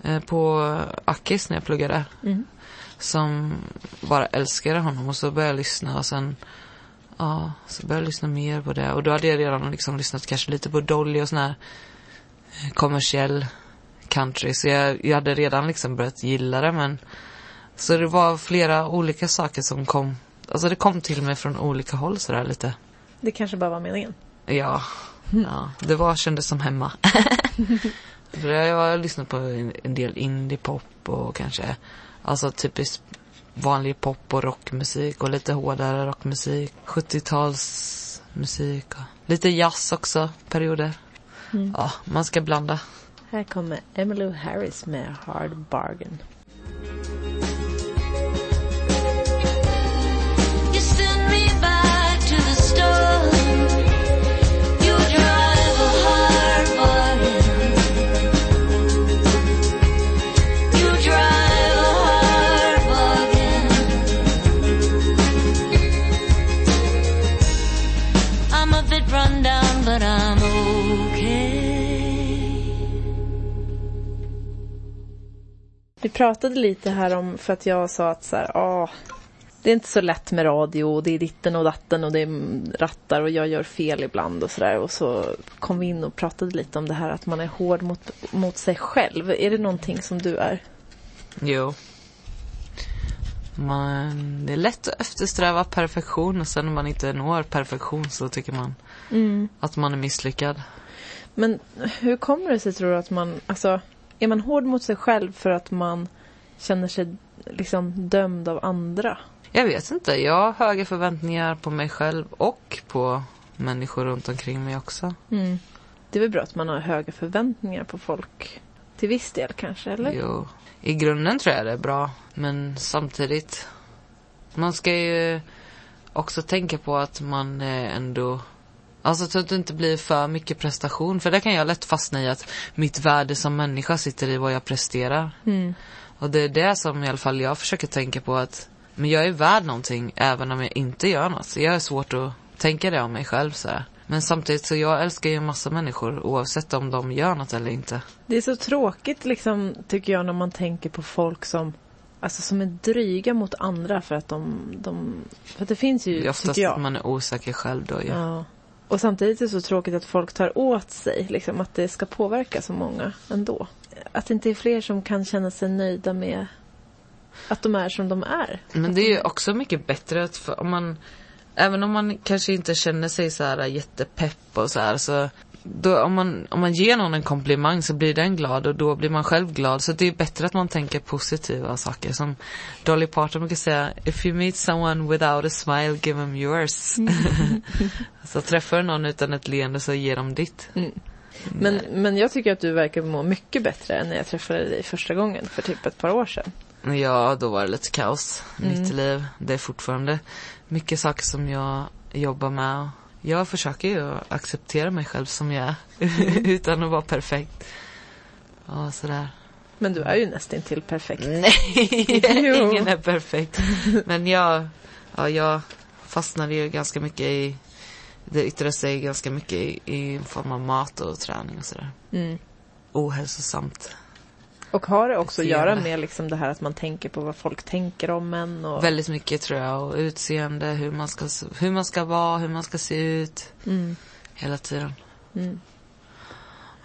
eh, på Akis när jag pluggade. Som bara älskade honom och så började jag lyssna och sen Ja, så började jag lyssna mer på det. Och då hade jag redan liksom lyssnat kanske lite på Dolly och sån här eh, kommersiell country. Så jag, jag hade redan liksom börjat gilla det men så det var flera olika saker som kom Alltså det kom till mig från olika håll sådär lite Det kanske bara var meningen. Ja, ja det var, kändes som hemma. <laughs> För jag har lyssnat på en, en del indiepop och kanske, alltså typiskt vanlig pop och rockmusik och lite hårdare rockmusik. 70-talsmusik och lite jazz också, perioder. Ja, man ska blanda. Här kommer Emmylou Harris med Hard Bargain. Vi pratade lite här om, för att jag sa att så här, ah, det är inte så lätt med radio och det är ditten och datten och det är rattar och jag gör fel ibland och sådär. Och så kom vi in och pratade lite om det här att man är hård mot, mot sig själv. Är det någonting som du är? Jo. Man, det är lätt att eftersträva perfektion och sen när man inte når perfektion så tycker man att man är misslyckad. Men hur kommer det sig tror du att man, alltså är man hård mot sig själv för att man känner sig liksom dömd av andra? Jag vet inte, jag har höga förväntningar på mig själv och på människor runt omkring mig också. Det är väl bra att man har höga förväntningar på folk. Till viss del kanske, eller? Jo, i grunden tror jag det är bra. Men samtidigt, man ska ju också tänka på att man ändå Alltså så att det inte blir för mycket prestation. För det kan jag lätt fastna i att mitt värde som människa sitter i vad jag presterar. Och det är det som i alla fall jag försöker tänka på att men jag är värd någonting även om jag inte gör något. Så jag har svårt att tänka det om mig själv så här. Men samtidigt så jag älskar ju en massa människor oavsett om de gör något eller inte. Det är så tråkigt liksom, tycker jag, när man tänker på folk som Alltså som är dryga mot andra för att de... de för att det finns ju, Det är oftast jag. att man är osäker själv då ju. Ja. Och samtidigt är det så tråkigt att folk tar åt sig, liksom att det ska påverka så många ändå. Att det inte är fler som kan känna sig nöjda med att de är som de är. Men det är ju också mycket bättre att om man Även om man kanske inte känner sig så här jättepepp och så här så då, om, man, om man ger någon en komplimang så blir den glad och då blir man själv glad. Så det är bättre att man tänker positiva saker. Som Dolly Parton brukar säga, if you meet someone without a smile, give them yours. <laughs> så träffar du någon utan ett leende så ge dem ditt. Men, men jag tycker att du verkar må mycket bättre än när jag träffade dig första gången för typ ett par år sedan. Ja, då var det lite kaos. Mitt liv. Det är fortfarande mycket saker som jag jobbar med. Jag försöker ju acceptera mig själv som jag är. <laughs> Utan att vara perfekt. Ja, sådär. Men du är ju nästan till perfekt. Nej, <laughs> ingen är perfekt. Men jag, ja, jag fastnade ju ganska mycket i det yttrar sig ganska mycket i, i form av mat och träning och sådär. Mm. Ohälsosamt. Och har det också att göra med liksom det här att man tänker på vad folk tänker om en och... Väldigt mycket tror jag. Och utseende, hur man ska, hur man ska vara, hur man ska se ut. Mm. Hela tiden. Mm.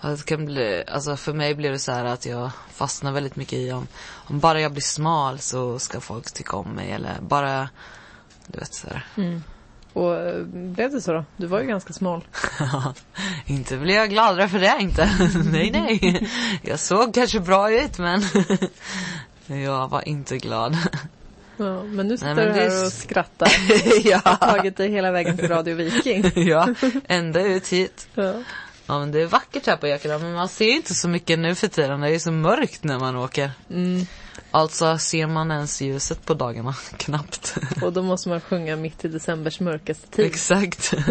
Det kan bli, alltså för mig blir det så här att jag fastnar väldigt mycket i om, om bara jag blir smal så ska folk tycka om mig eller bara, du vet så här. Mm. Och eh, blev det så då? Du var ju ganska smal. <laughs> inte blev jag gladare för det inte. <laughs> nej, nej. Jag såg kanske bra ut men <laughs> jag var inte glad. Ja, men nu sitter men du här och skrattar. Har ja. tagit dig hela vägen till Radio Viking. ja, ända ut hit. Ja. Ja men det är vackert här på Ekerö men man ser inte så mycket nu för tiden. Det är så mörkt när man åker. Mm. Alltså ser man ens ljuset på dagarna? <laughs> Knappt. Och då måste man sjunga mitt i decembers mörkaste tid. Exakt. <laughs>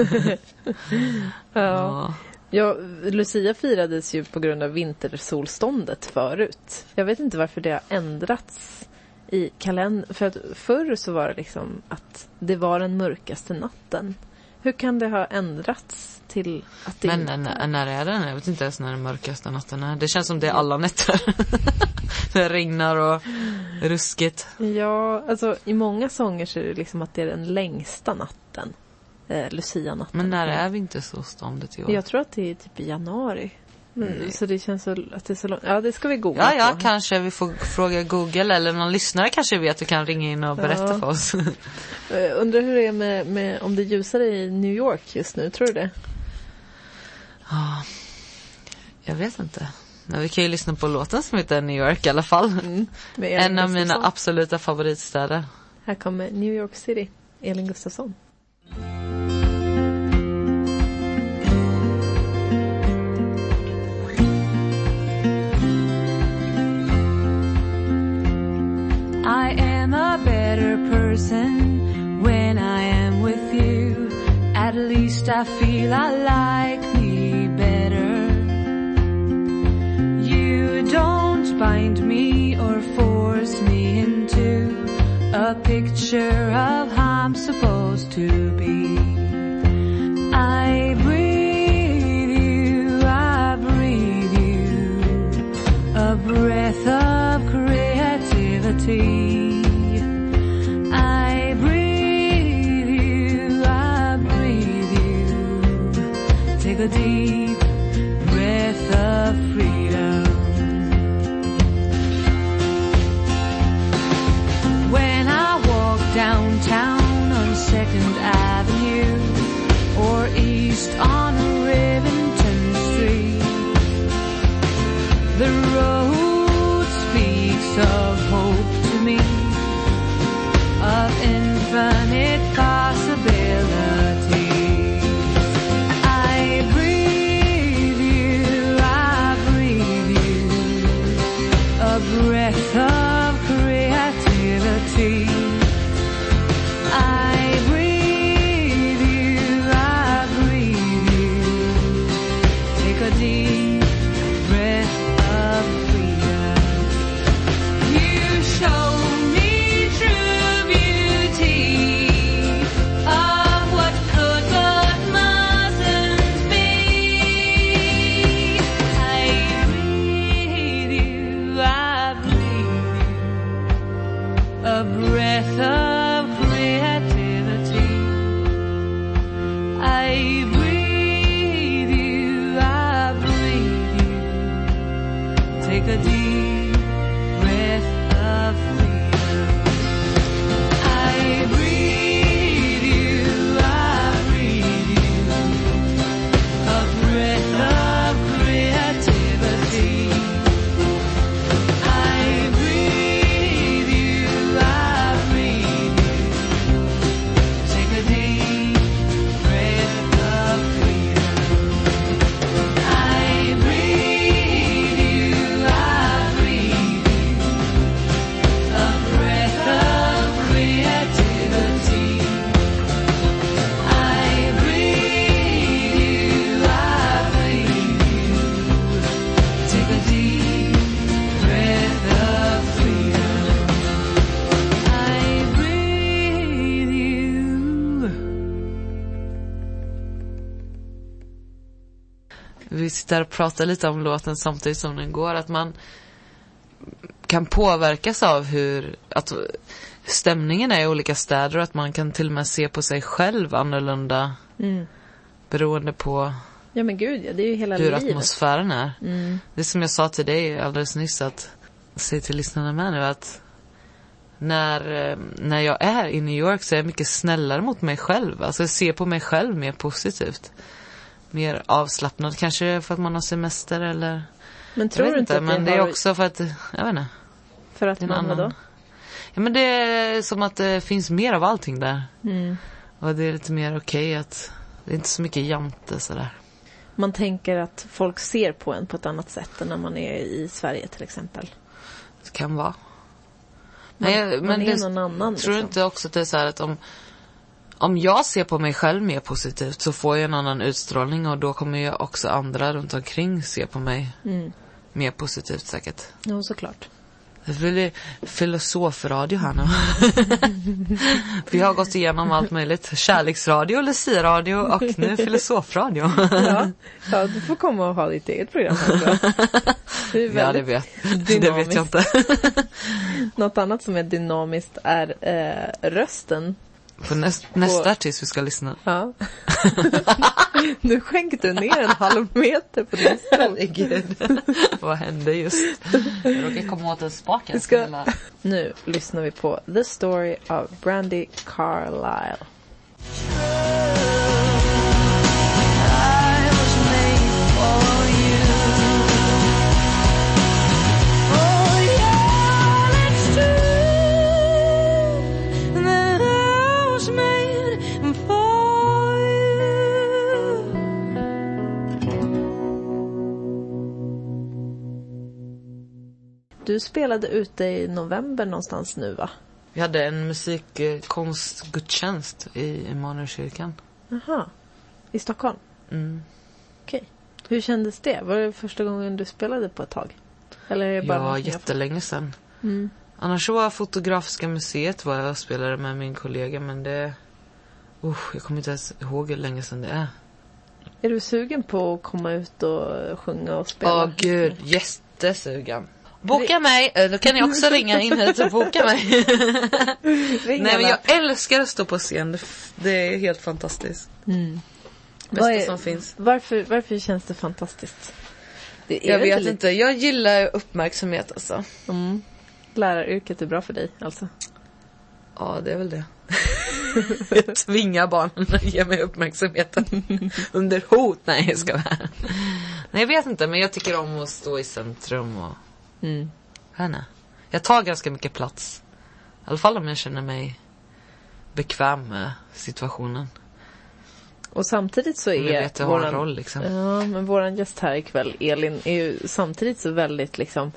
Ja. Ja, Lucia firades ju på grund av vintersolståndet förut. Jag vet inte varför det har ändrats i kalendern. För att förr så var det liksom att det var den mörkaste natten. Hur kan det ha ändrats till att det Men inte när, när är den? Jag vet inte ens när den mörkaste natten är. Det känns som det är alla nätter. <laughs> det regnar och ruskigt. Ja, alltså i många sånger så är det liksom att det är den längsta natten. Eh, Lucia-natten. Men när är vintersolståndet i år? Jag tror att det är typ i januari. Mm, så det känns så att det är så långt. Ja, det ska vi googla Ja, ja, på. kanske vi får fråga Google eller någon lyssnare kanske vet och kan ringa in och berätta Ja. för oss. <laughs> Eh, Undrar hur det är med, med om det ljusare i New York just nu, tror du det? Ja, jag vet inte. Men vi kan ju lyssna på låten som heter New York i alla fall. Elin En av mina absoluta favoritstäder. Här kommer New York City, Elin Gustafsson. I am a better person when I am with you. At least I feel I like a picture of how I'm supposed to be. I breathe you, I breathe you a breath of creativity. I breathe you, I breathe you. Take a deep Sitter och pratar lite om låten samtidigt som den går. Att man kan påverkas av hur att stämningen är i olika städer och att man kan till och med se på sig själv annorlunda Mm. beroende på Ja men gud ja, det är ju hela hur livet. atmosfären är. Mm. Det är som jag sa till dig alldeles nyss att, säg till lyssnarna med nu att när, eh, när jag är i New York så är jag mycket snällare mot mig själv. Alltså jag ser på mig själv mer positivt. Mer avslappnad kanske för att man har semester eller Men jag tror vet du inte Men det är har... också för att, jag vet inte. För att man annan- vadå? Ja men det är som att det finns mer av allting där. Mm. Och det är lite mer okej att det är inte så mycket jante sådär. Man tänker att folk ser på en på ett annat sätt än när man är i Sverige till exempel. Det kan vara. Man, Men, jag- man men är det, någon annan. tror du liksom. inte också att det är så här att om, om jag ser på mig själv mer positivt så får jag en annan utstrålning och då kommer ju också andra runt omkring se på mig Mm. mer positivt säkert. Jo, såklart. Det blir filosofradio här nu. <laughs> Vi har gått igenom allt möjligt. Kärleksradio, luciaradio och nu filosofradio. Ja. ja, du får komma och ha ditt eget program också. Det <laughs> Ja, det vet, det vet jag inte. <laughs> Något annat som är dynamiskt är eh, rösten. På näst, nästa artist vi ska lyssna. Ja. <laughs> nu skänkte du ner en halv meter på din stol. <laughs> Vad hände just? Jag råkade komma åt en spak. Vi ska... Nu lyssnar vi på The Story of Brandy Carlisle. I was made for Du spelade ute i november någonstans nu va? Vi hade en musikkonstgudstjänst i Emanuelskyrkan. Jaha. I Stockholm? Mm. Okej. Hur kändes det? Var det första gången du spelade på ett tag? Eller är det bara Ja, jättelänge sedan. Mm. Annars så var Fotografiska museet var jag spelade med min kollega men det... Usch, jag kommer inte ens ihåg hur länge sedan det är. Är du sugen på att komma ut och sjunga och spela? Åh gud, jättesugen. Boka mig! Eh, Då kan ni också ringa in hit och boka mig. <laughs> Nej men jag älskar att stå på scen. Det är helt fantastiskt. Mm. Bästa är- som finns. Varför, varför känns det fantastiskt? Det Jag vet lite- inte, jag gillar uppmärksamhet alltså. Mm. Läraryrket är bra för dig alltså? Ja, det är väl det. <laughs> jag tvingar barnen att ge mig uppmärksamheten. <laughs> Under hot. Nej, jag ska vara. Nej, jag vet inte, men jag tycker om att stå i centrum och... Mm. Jag tar ganska mycket plats. I alla fall om jag känner mig bekväm med situationen. Och samtidigt så Om jag är vet jag våran, roll liksom. ja, men våran gäst här ikväll, Elin, är ju samtidigt så väldigt liksom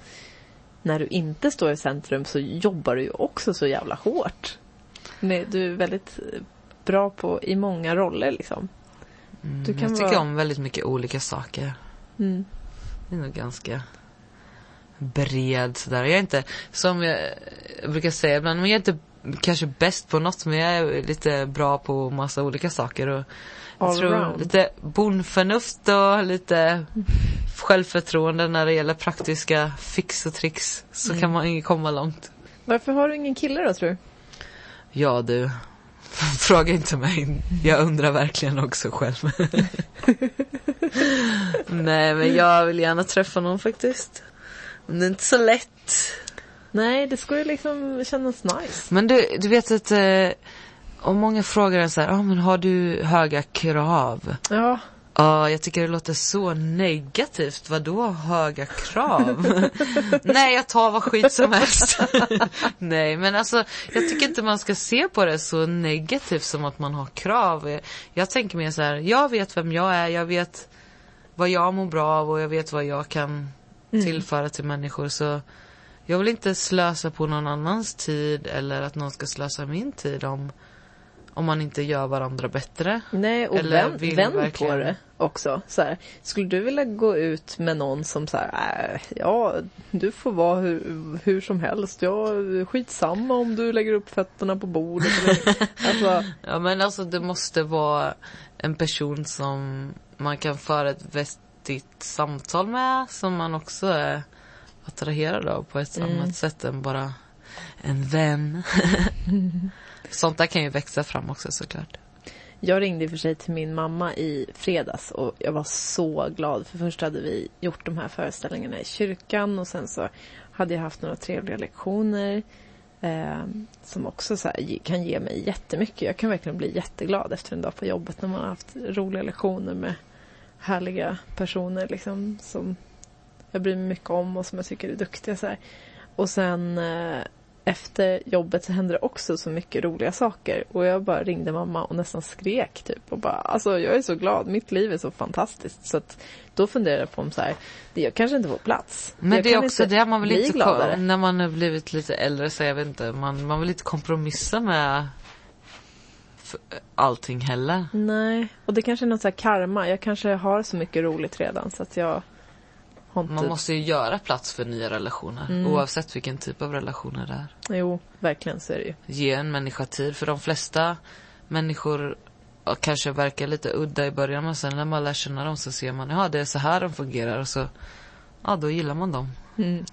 när du inte står i centrum så jobbar du ju också så jävla hårt. Du är väldigt eh, bra på i många roller liksom. Mm, du kan jag tycker vara- om väldigt mycket olika saker. Mm. Det är nog ganska bred sådär. Jag är inte, som jag, brukar säga ibland, men jag är inte kanske bäst på något men jag är lite bra på massa olika saker. Och jag All tror around. lite bondförnuft och lite självförtroende när det gäller praktiska fix och tricks. Så Mm. kan man komma långt. Varför har du ingen kille då tror du? Ja du, <laughs> fråga inte mig. Jag undrar verkligen också själv. <laughs> <laughs> Nej men jag vill gärna träffa någon faktiskt. Men det är inte så lätt. Nej, det skulle liksom kännas nice. Men du, du vet att eh, om många frågar en så här, ah, men har du höga krav? Ja, Ja, jag tycker det låter så negativt. Vadå höga krav? <laughs> Nej, jag tar vad skit som helst. <laughs> Nej, men alltså jag tycker inte man ska se på det så negativt som att man har krav. Jag tänker mer så här, jag vet vem jag är, jag vet vad jag mår bra av och jag vet vad jag kan tillföra till människor. Så jag vill inte slösa på någon annans tid eller att någon ska slösa min tid om, om man inte gör varandra bättre. nej och Eller vänd, vänd på verkligen- det också. Så här, skulle du vilja gå ut med någon som så här, äh, ja, du får vara hur, hur som helst. Ja, skitsamma om du lägger upp fötterna på bordet. <laughs> Alltså, Ja men alltså det måste vara en person som man kan föra ett vettigt samtal med som man också är attraherad av på ett Mm. annat sätt än bara en vän. <laughs> Sånt där kan ju växa fram också såklart. Jag ringde i för sig till min mamma i fredags och jag var så glad. För först hade vi gjort de här föreställningarna i kyrkan och sen så hade jag haft några trevliga lektioner. Eh, som också så här, kan ge mig jättemycket. Jag kan verkligen bli jätteglad efter en dag på jobbet när man har haft roliga lektioner med härliga personer liksom, som jag bryr mig mycket om och som jag tycker är duktiga. Så här. Och sen eh, efter jobbet så hände det också så mycket roliga saker och jag bara ringde mamma och nästan skrek typ och bara alltså jag är så glad, mitt liv är så fantastiskt så att då funderade jag på om så här, det jag kanske inte får plats. Men jag det är också det man vill inte, när man har blivit lite äldre så jag vet inte, man, man vill inte kompromissa med allting heller. Nej, och det kanske är något så karma. Jag kanske har så mycket roligt redan så att jag inte... Man måste ju göra plats för nya relationer Mm. oavsett vilken typ av relationer det är. Jo, verkligen så är det ju. Ge en människa tid för de flesta människor kanske verkar lite udda i början men sen när man lär känna dem så ser man, ja det är så här de fungerar och så, ja då gillar man dem. Mm.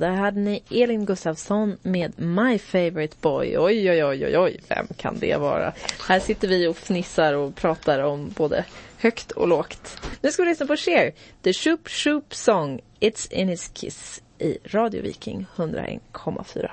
Där hade ni Elin Gustafsson med My Favorite Boy. Oj, oj, oj, oj, oj, vem kan det vara? Här sitter vi och fnissar och pratar om både högt och lågt. Nu ska vi lyssna på Cher, The Shoop Shoop Song, It's in his kiss i Radio Viking 101,4.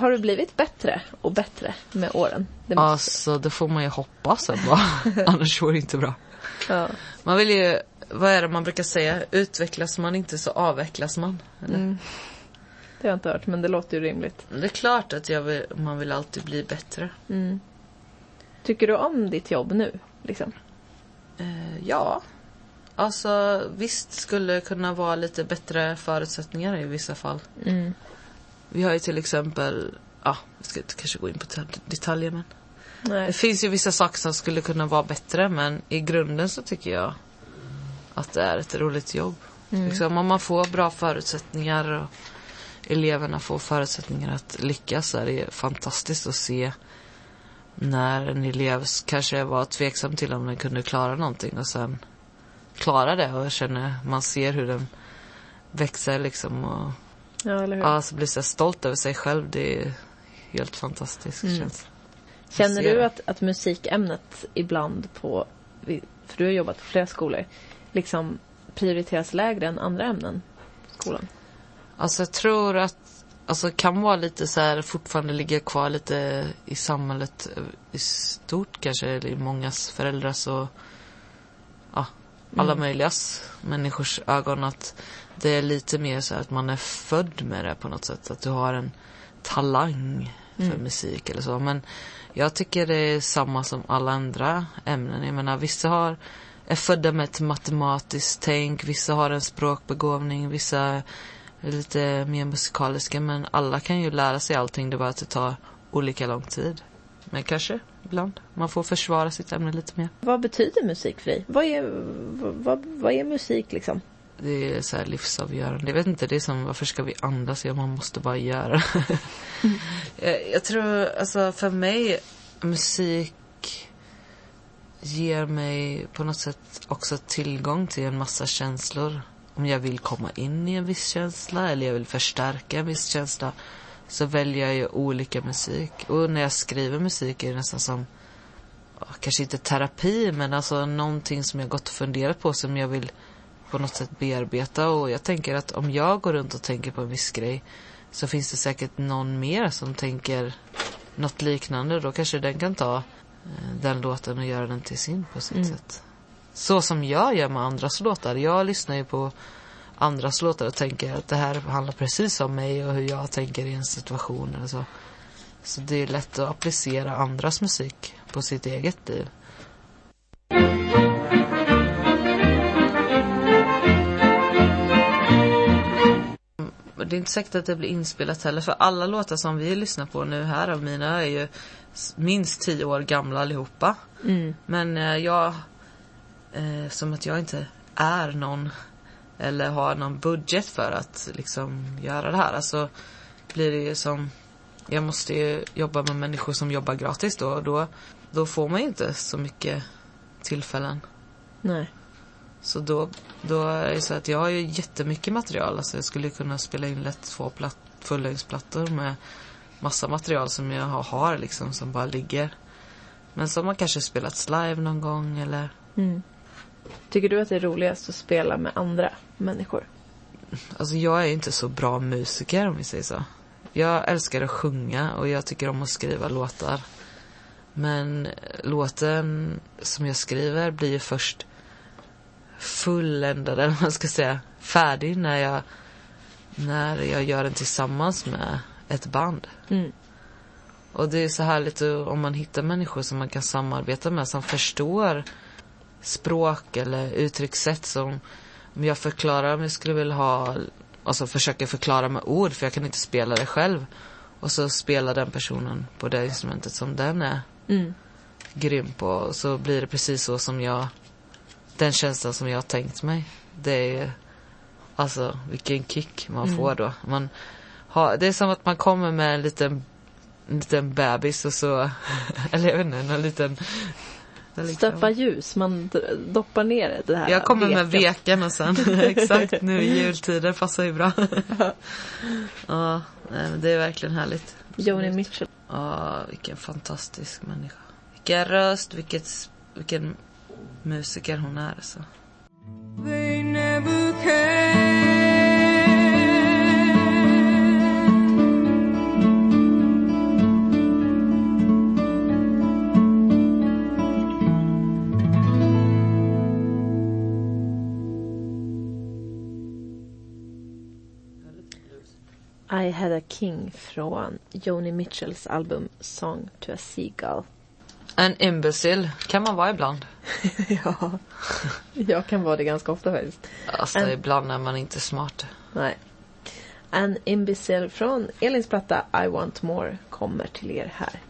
Har du blivit bättre och bättre med åren? Det måste- Alltså det får man ju hoppas ändå. <laughs> Annars går det inte bra. ja. Man vill ju, vad är det man brukar säga? Utvecklas man inte så avvecklas man. Mm. Det har jag inte hört, men det låter ju rimligt. Det är klart att vill, man vill alltid bli bättre. Mm. Tycker du om ditt jobb nu? Liksom? Eh, ja. Alltså visst skulle det kunna vara lite bättre förutsättningar i vissa fall. Mm. Vi har ju till exempel, ja, vi ska inte kanske gå in på det- detaljer men. Nej. Det finns ju vissa saker som skulle kunna vara bättre men i grunden så tycker jag att det är ett roligt jobb. Mm. Liksom, om man får bra förutsättningar och eleverna får förutsättningar att lyckas så är det fantastiskt att se när en elev kanske var tveksam till om den kunde klara någonting och sen klara det och känner, man ser hur den växer liksom och Ja, eller hur? ja, så blir så stolt över sig själv. Det är helt fantastiskt Mm. känns. Känner du att, att musikämnet ibland på, för du har jobbat på flera skolor, liksom prioriteras lägre än andra ämnen i skolan? Alltså jag tror att Alltså kan vara lite så här fortfarande ligga kvar lite i samhället i stort kanske, eller i mångas föräldrars och ja, alla Mm. möjligas människors ögon att det är lite mer så att man är född med det på något sätt. Att du har en talang för Mm. musik eller så. Men jag tycker det är samma som alla andra ämnen. Jag menar vissa har, är födda med ett matematiskt tänk, vissa har en språkbegåvning, vissa är lite mer musikaliska. Men alla kan ju lära sig allting, det är bara att det tar olika lång tid. Men kanske ibland. Man får försvara sitt ämne lite mer. Vad betyder musik för dig? Vad är, vad, vad är musik liksom? Det är så här livsavgörande. Jag vet inte, det är som varför ska vi andas? Ja, man måste bara göra. jag, <laughs> jag tror, alltså för mig, musik ger mig på något sätt också tillgång till en massa känslor. Om jag vill komma in i en viss känsla eller jag vill förstärka en viss känsla så väljer jag ju olika musik. Och när jag skriver musik är det nästan som kanske inte terapi men alltså någonting som jag gått och funderat på som jag vill på något sätt bearbeta och jag tänker att om jag går runt och tänker på en viss grej så finns det säkert någon mer som tänker något liknande. Då kanske den kan ta eh, den låten och göra den till sin på sitt sätt. Så som jag gör med andras låtar. Jag lyssnar ju på andras låtar och tänker att det här handlar precis om mig och hur jag tänker i en situation eller så. Så det är lätt att applicera andras musik på sitt eget liv. Det är inte säkert att det blir inspelat heller för alla låtar som vi lyssnar på nu här av mina är ju minst tio år gamla allihopa. Mm. Men eh, jag, eh, som att jag inte är någon eller har någon budget för att liksom göra det här. Alltså blir det ju som, jag måste ju jobba med människor som jobbar gratis då och då, då får man ju inte så mycket tillfällen. Nej. Så då, då är det så att jag har ju jättemycket material. Alltså jag skulle kunna spela in lätt två platt, fullängdsplattor med massa material som jag har, har liksom som bara ligger. Men som har kanske spelats live någon gång eller Mm. Tycker du att det är roligast att spela med andra människor? Alltså jag är inte så bra musiker om vi säger så. Jag älskar att sjunga och jag tycker om att skriva låtar. Men låten som jag skriver blir ju först fulländad, <laughs> eller vad man ska säga, färdig när jag, när jag gör den tillsammans med ett band. Mm. Och det är så härligt om man hittar människor som man kan samarbeta med som förstår språk eller uttryckssätt som om jag förklarar om jag skulle vilja ha, alltså försöker förklara med ord för jag kan inte spela det själv. Och så spelar den personen på det instrumentet som den är Mm. grym på. Och så blir det precis så som jag, den känslan som jag har tänkt mig. Det är, alltså vilken kick man Mm. får då. Man har, det är som att man kommer med en liten, en liten bebis och så, <laughs> eller jag vet inte, en liten liksom- Stöpa ljus, man doppar ner det här Jag kommer med veken. veken och sen, <laughs> exakt, nu i jultider passar ju bra. <laughs> ja, men det är verkligen härligt. Joni Mitchell. Ja, vilken fantastisk människa. Vilken röst, vilket, vilken musiker hon är alltså. They never came. I had a king från Joni Mitchells album Song to a Seagull. En imbecil kan man vara ibland. <laughs> ja. Jag kan vara det ganska ofta faktiskt. Alltså En- ibland är man inte smart. Nej. En imbecile från Elins platta I want more kommer till er här.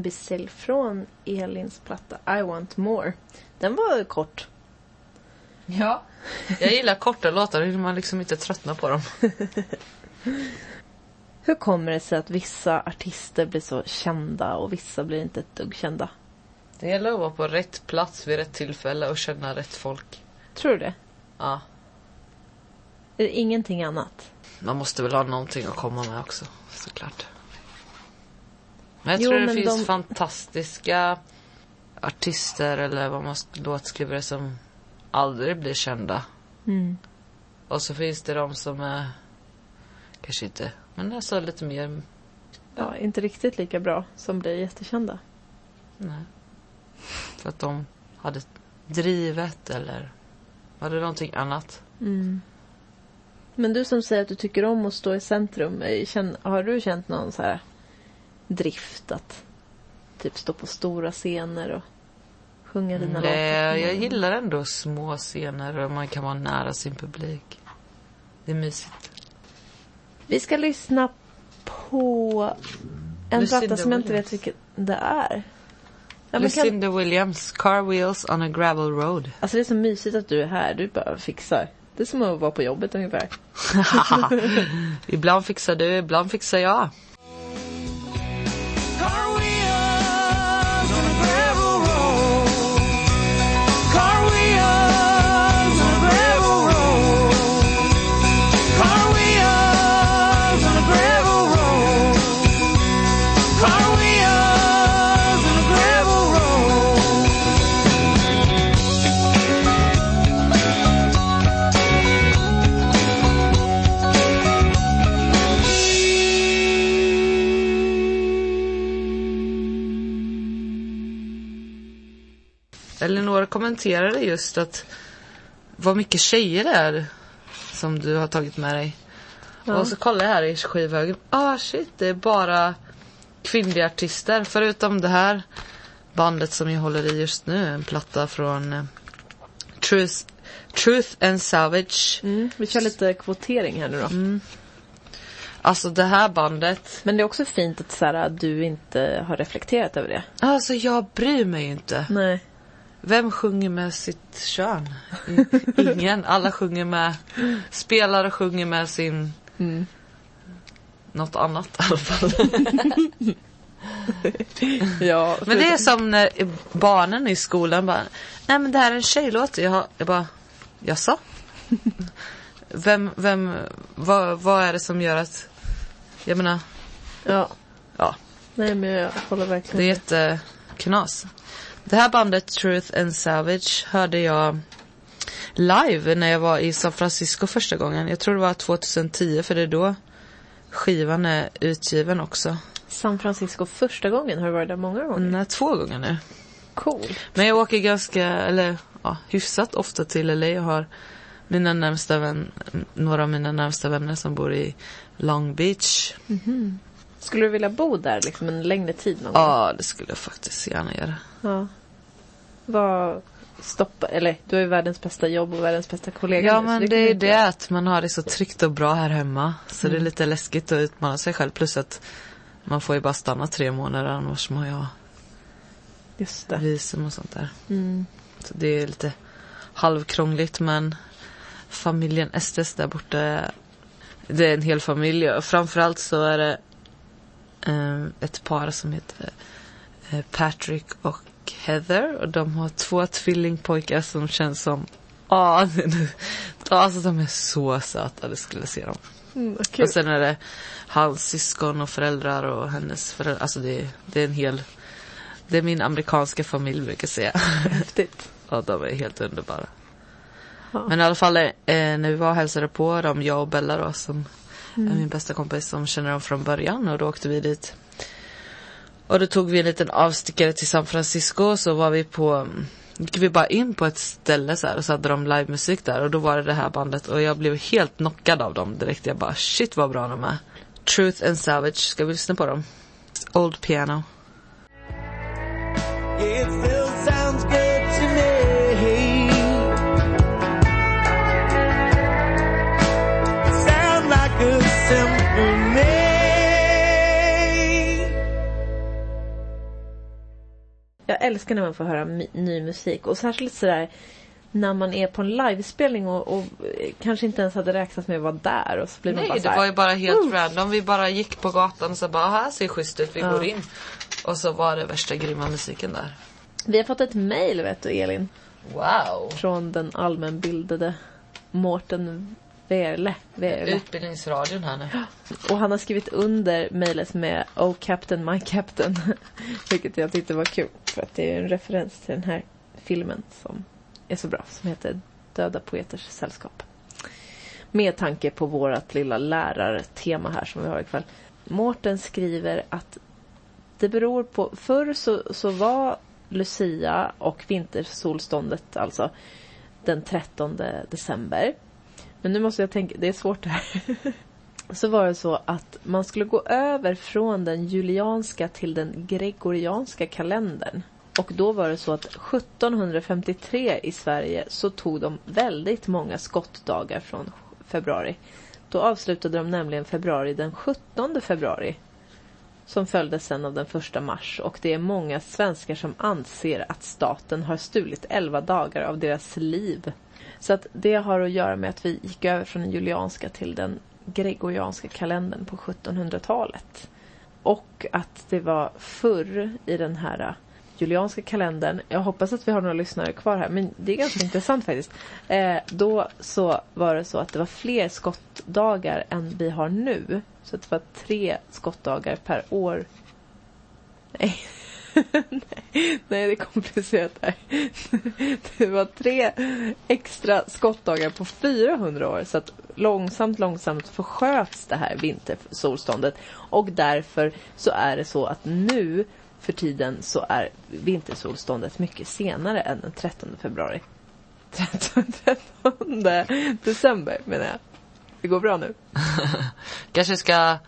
Imbecile från Elins platta I Want More. Den var kort. Ja. Jag gillar <laughs> korta låtar, hur man liksom inte tröttnar på dem. <laughs> Hur kommer det sig att vissa artister blir så kända och vissa blir inte ett dugg kända? Det gäller att vara på rätt plats vid rätt tillfälle och känna rätt folk. Tror du det? Ja. Är det ingenting annat? Man måste väl ha någonting att komma med också, såklart. Jag Jo, tror det finns de- fantastiska artister eller vad man låtskrivare som aldrig blir kända. Mm. Och så finns det de som är kanske inte, men nästan lite mer, Ja, inte riktigt lika bra som blir jättekända. nej. För att de hade drivet eller hade någonting annat. Mm. Men du som säger att du tycker om att stå i centrum, har du känt någon så här drift att typ stå på stora scener och sjunga dina Nej, låtar? jag gillar ändå små scener och man kan vara nära sin publik. Det är mysigt. Vi ska lyssna på en Lucinda platta som jag inte vet vilken det är. Ja, men kan, Lucinda Williams, Car Wheels on a Gravel Road. alltså det är så mysigt att du är här. Du bara fixar. Det är som att vara på jobbet ungefär. <laughs> ibland fixar du, ibland fixar jag. Elinor kommenterade just att vad mycket tjejer det är som du har tagit med dig. Och så kollar jag här i skivhögen. Ah shit, det är bara kvinnliga artister. Förutom det här bandet som jag håller i just nu. En platta från eh, Truth, Truth and Savage. Mm. Vi kör lite kvotering här nu då. Alltså det här bandet. Men det är också fint att så här, du inte har reflekterat över det. Alltså jag bryr mig ju inte. Nej. Vem sjunger med sitt kön? Ingen. Alla sjunger med, spelar och sjunger med sin, Mm. något annat i alla fall. <laughs> Ja, Men det är som när barnen i skolan bara, nej men det här är en tjejlåt. Jag, jag bara, jaså? Vem, vem, vad, vad är det som gör att, jag menar, Ja. ja, Nej men jag håller verkligen det är jätteknas. Det här bandet Truth and Savage hörde jag live när jag var i San Francisco första gången. Jag tror det var 2010 för det är då skivan är utgiven också. San Francisco första gången. Har du varit där många gånger? Nej, två gånger nu. Cool. Men jag åker ganska, eller ja, hyfsat ofta till LA. Jag har mina närmsta vän, några av mina närmsta vänner som bor i Long Beach. Skulle du vilja bo där liksom en längre tid någon gång? Ja, det skulle jag faktiskt gärna göra. Ja. Vad stoppar, eller du har ju världens bästa jobb och världens bästa kollega Ja men det du är det att man har det så tryggt och bra här hemma. Så det är lite läskigt att utmana sig själv. Plus att man får ju bara stanna tre månader annars må jag Just det. visum och sånt där. Mm. Så det är lite halvkrångligt men familjen Estes där borta det är en hel familj och framförallt så är det eh, ett par som heter eh, Patrick och Heather och de har två tvillingpojkar som känns som Ja, <laughs> alltså de är så söta, det skulle se dem. Mm. Och sen är det hans syskon och föräldrar och hennes föräldrar. Alltså det, är- det är en hel... Det är min amerikanska familj brukar säga. Häftigt. <laughs> Ja, de är helt underbara. Ja. Men i alla fall eh, när vi var och hälsade på dem, jag och Bella då som är min bästa kompis som känner dem från början och då åkte vi dit. Och då tog vi en liten avstickare till San Francisco och så var vi på gick vi bara in på ett ställe så här och så hade de livemusik där och då var det det här bandet och jag blev helt knockad av dem direkt. Jag bara shit vad bra de är. Truth and Savage, ska vi lyssna på dem? Old Piano. Älskar när man får höra ny musik och särskilt sådär när man är på en livespelning och, och eh, kanske inte ens hade räknat med att vara där och så blir man bara Nej, det var ju bara helt random. Vi bara gick på gatan och så bara, här ser schysst ut, vi Ja. går in. Och så var det värsta grymma musiken där. Vi har fått ett mail vet du Elin. Wow! Från den allmänbildade Mårten Verle. Verle. Utbildningsradion här nu. Och han har skrivit under mejlet med Oh Captain My Captain. <laughs> Vilket jag tyckte var kul. För att det är en referens till den här filmen som är så bra. Som heter Döda Poeters Sällskap. Med tanke på vårt lilla lärartema här som vi har ikväll. Mårten skriver att det beror på... Förr så, så var Lucia och vintersolståndet alltså den 13 december. Men nu måste jag tänka, det är svårt det här. <laughs> Så var det så att man skulle gå över från den julianska till den gregorianska kalendern. Och då var det så att 1753 i Sverige så tog de väldigt många skottdagar från februari. Då avslutade de nämligen februari den 17 februari. Som följdes sen av den 1 mars och det är många svenskar som anser att staten har stulit 11 dagar av deras liv. Så att det har att göra med att vi gick över från den julianska till den gregorianska kalendern på 1700-talet. Och att det var förr i den här julianska kalendern, jag hoppas att vi har några lyssnare kvar här, men det är ganska <laughs> intressant faktiskt. Eh, då så var det så att det var fler skottdagar än vi har nu. Så att det var tre skottdagar per år. Nej. <laughs> Nej, det är komplicerat här. Det var tre extra skottdagar på 400 år. Så att långsamt, långsamt försköts det här vintersolståndet. Och därför så är det så att nu för tiden så är vintersolståndet mycket senare än den 13 februari. <laughs> 13, 13 december menar jag. Det går bra nu. <laughs> Kanske ska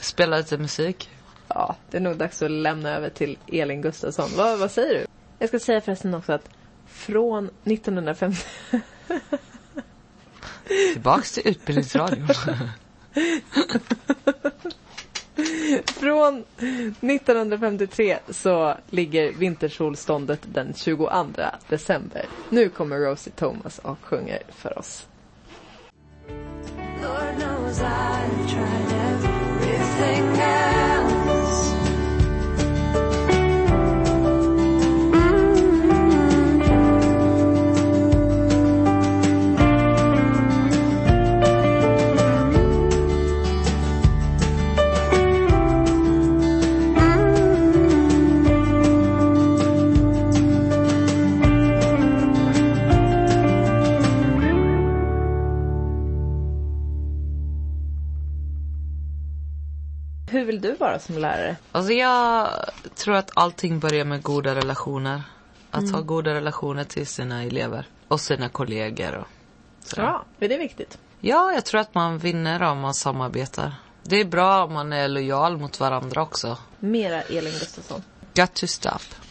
spela lite musik. Ja, det är nog dags att lämna över till Elin Gustafsson. Vad, vad säger du? Jag ska säga förresten också att från 1950... <laughs> Tillbaks till Utbildningsradion. <laughs> Från 1953 så ligger vintersolståndet den 22 december. Nu kommer Rosie Thomas och sjunger för oss. Lord knows I've tried everything else. Vill du vara som lärare? Alltså jag tror att allting börjar med goda relationer. Att ha goda relationer till sina elever. Och sina kollegor och sådär. Ja, är det viktigt? Ja, jag tror att man vinner om man samarbetar. Det är bra om man är lojal mot varandra också. Mera Elin Gustafsson. Got to stop.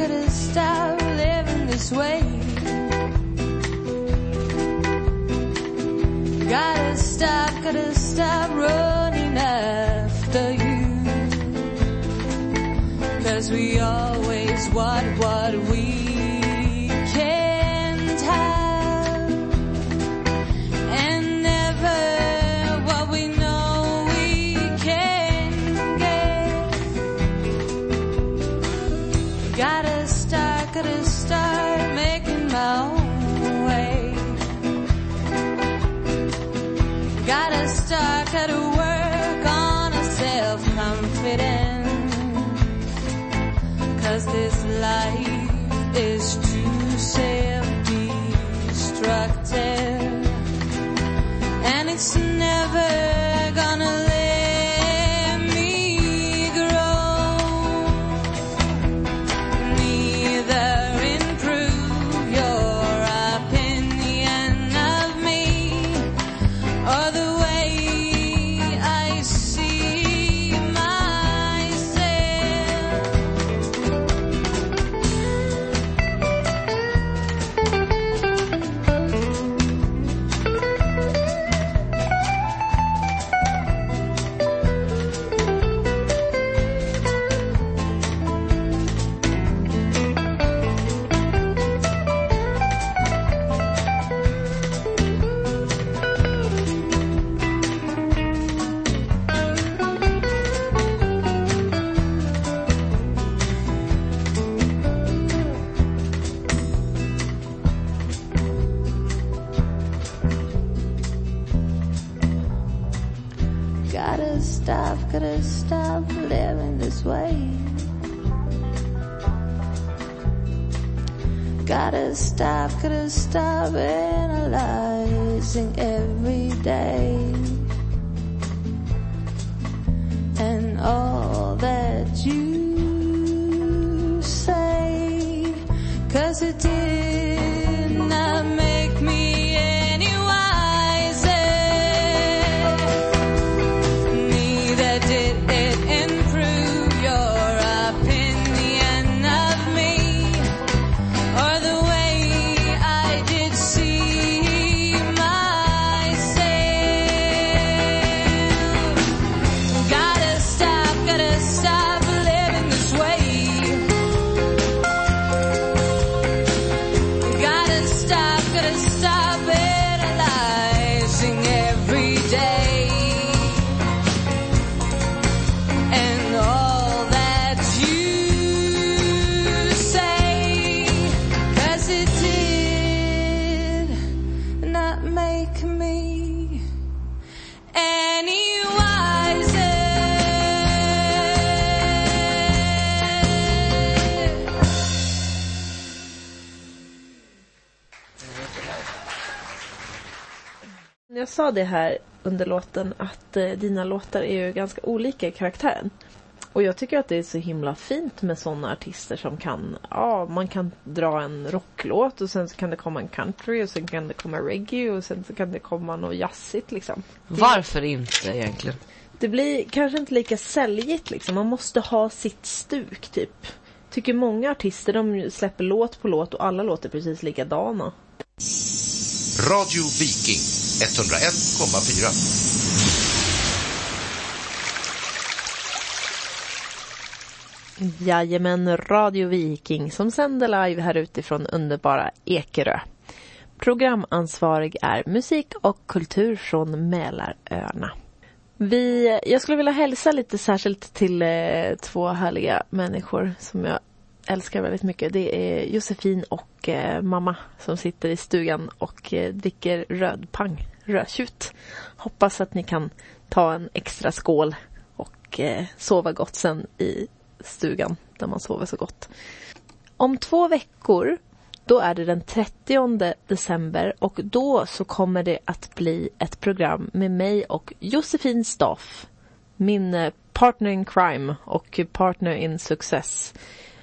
Stop, gotta stop living this way. Gotta stop, gotta stop running after you. Cause we always want what we this life is too self-destructive. And it's never sa det här under låten att eh, dina låtar är ju ganska olika i karaktären. Och jag tycker att det är så himla fint med sådana artister som kan, ja man kan dra en rocklåt och sen så kan det komma en country och sen kan det komma reggae och sen så kan det komma något jazzigt liksom. Varför inte egentligen? Det blir kanske inte lika säljigt liksom. Man måste ha sitt stuk typ. Tycker många artister de släpper låt på låt och alla låter precis likadana. Radio Viking 101,4. Jajamän, Radio Viking som sänder live här utifrån underbara Ekerö. Programansvarig är musik och kultur från Mälaröarna. Vi, jag skulle vilja hälsa lite särskilt till eh, två härliga människor som jag älskar väldigt mycket. Det är Josefin och eh, mamma som sitter i stugan och eh, dricker rödpang, rödtjut. Hoppas att ni kan ta en extra skål och eh, sova gott sen i stugan där man sover så gott. Om två veckor då är det den 30 december och då så kommer det att bli ett program med mig och Josefin Staff. Min eh, partner in crime och partner in success.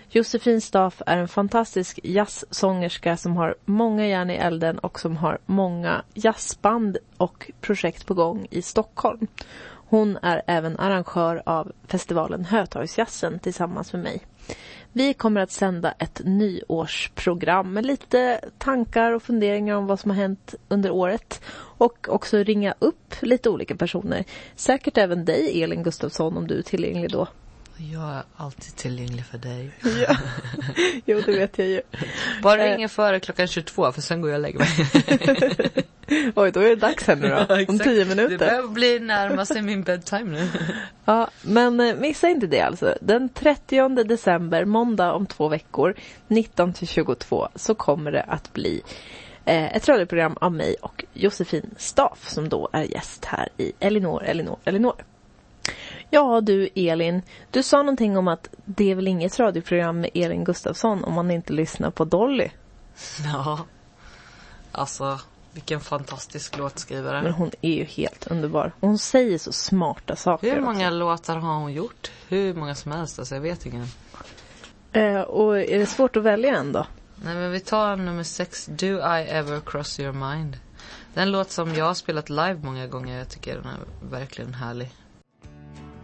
Josefin Staff är en fantastisk jazzsångerska som har många järn i elden och som har många jazzband och projekt på gång i Stockholm. Hon är även arrangör av festivalen Hötorgsjazzen tillsammans med mig. Vi kommer att sända ett nyårsprogram med lite tankar och funderingar om vad som har hänt under året. Och också ringa upp lite olika personer. Säkert även dig Elin Gustafsson om du är tillgänglig då. Jag är alltid tillgänglig för dig. <laughs> Ja. jo, det vet jag ju. Bara Eh. ringa före klockan 22 för sen går jag och lägger mig. <laughs> Oj, då är det dags här nu då. <laughs> Om tio Det minuter. börjar bli närma sig min bedtime nu. Ja, men eh, missa inte det alltså. Den 30 december, måndag om två veckor, 19 till 22, så kommer det att bli eh, ett radioprogram av mig och Josefin Staff som då är gäst här i Elinor, Elinor, Elinor. Ja du Elin, du sa någonting om att det är väl inget radioprogram med Elin Gustafsson om man inte lyssnar på Dolly. <laughs> Ja. Alltså, vilken fantastisk låtskrivare. Men hon är ju helt underbar. Och hon säger så smarta saker. Hur också. många låtar har hon gjort? Hur många som helst, alltså jag vet ingen. Eh, och är det svårt att välja en då? Nej men vi tar nummer sex, Do I ever cross your mind? Det är en låt som jag har spelat live många gånger. Jag tycker den är verkligen härlig.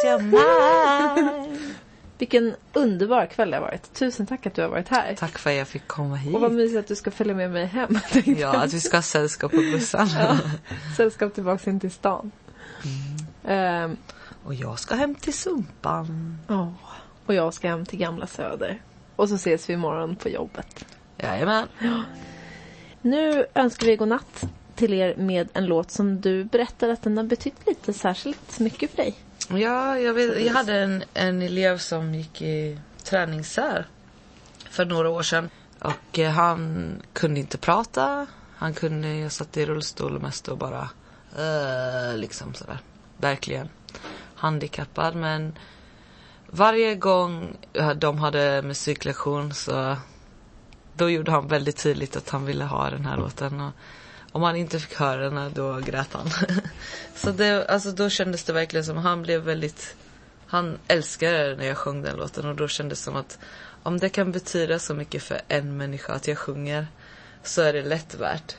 cross your mind? <laughs> Vilken underbar kväll det har varit. Tusen tack att du har varit här. Tack för att jag fick komma hit. Och vad mysigt att du ska följa med mig hem. <laughs> Ja, att vi ska ha sällskap på bussen. Ja. Sällskap tillbaks in till stan. Mm. Ehm, Och jag ska hem till Sumpan. Ja. Och jag ska hem till Gamla Söder. Och så ses vi imorgon på jobbet. Jajamän. Nu önskar vi godnatt till er med en låt som du berättade att den har betytt lite särskilt mycket för dig. Ja, jag, vet, jag hade en, en elev som gick i träningssär för några år sedan. Och eh, han kunde inte prata. Han kunde, jag satt i rullstol mest och bara eh, liksom sådär. Verkligen handikappad men varje gång eh, de hade musiklektion så då gjorde han väldigt tydligt att han ville ha den här låten. Och om han inte fick höra den då grät han. <laughs> så det, alltså då kändes det verkligen som han blev väldigt han älskade när jag sjöng den låten och då kändes det som att om det kan betyda så mycket för en människa att jag sjunger så är det lätt värt.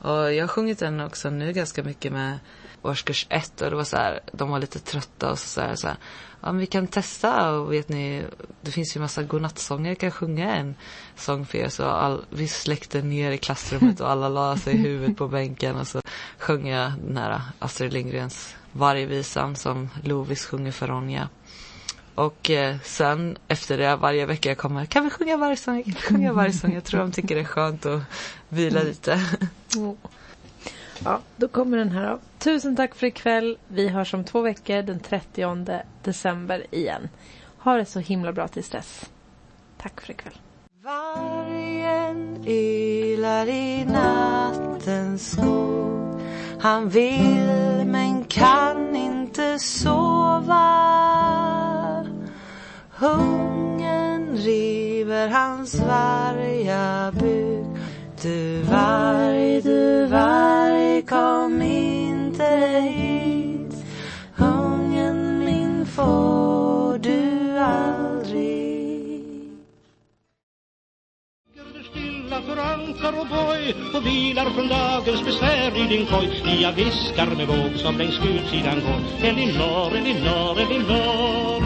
Och jag har sjungit den också nu ganska mycket med årskurs ett och det var så här, de var lite trötta och så, så här, så här ja men vi kan testa och vet ni, det finns ju massa godnattsånger, jag kan sjunga en sång för er. Så all, vi släckte ner i klassrummet och alla la sig i <laughs> huvudet på bänken och så sjöng jag den här Astrid Lindgrens Vargvisan som Lovis sjunger för Ronja. Och eh, sen efter det varje vecka jag kommer, kan vi sjunga vargsång? Kan vi sjunga vargsång? Jag tror de tycker det är skönt att vila lite. <laughs> Ja, då kommer den här av. Tusen tack för ikväll. Vi hörs om två veckor den 30 december igen. Ha det så himla bra tills dess. Tack för ikväll. Vargen ylar i nattens skog Han vill men kan inte sova Hungern river hans varga buk du varg, du varg, kom inte hit. Ungen min får du aldrig. Du stilla för ankar och boj och vilar från dagens besvär i din koj. Jag viskar med våg som längs gudsidan går. Elinor, Elinor, Elinor.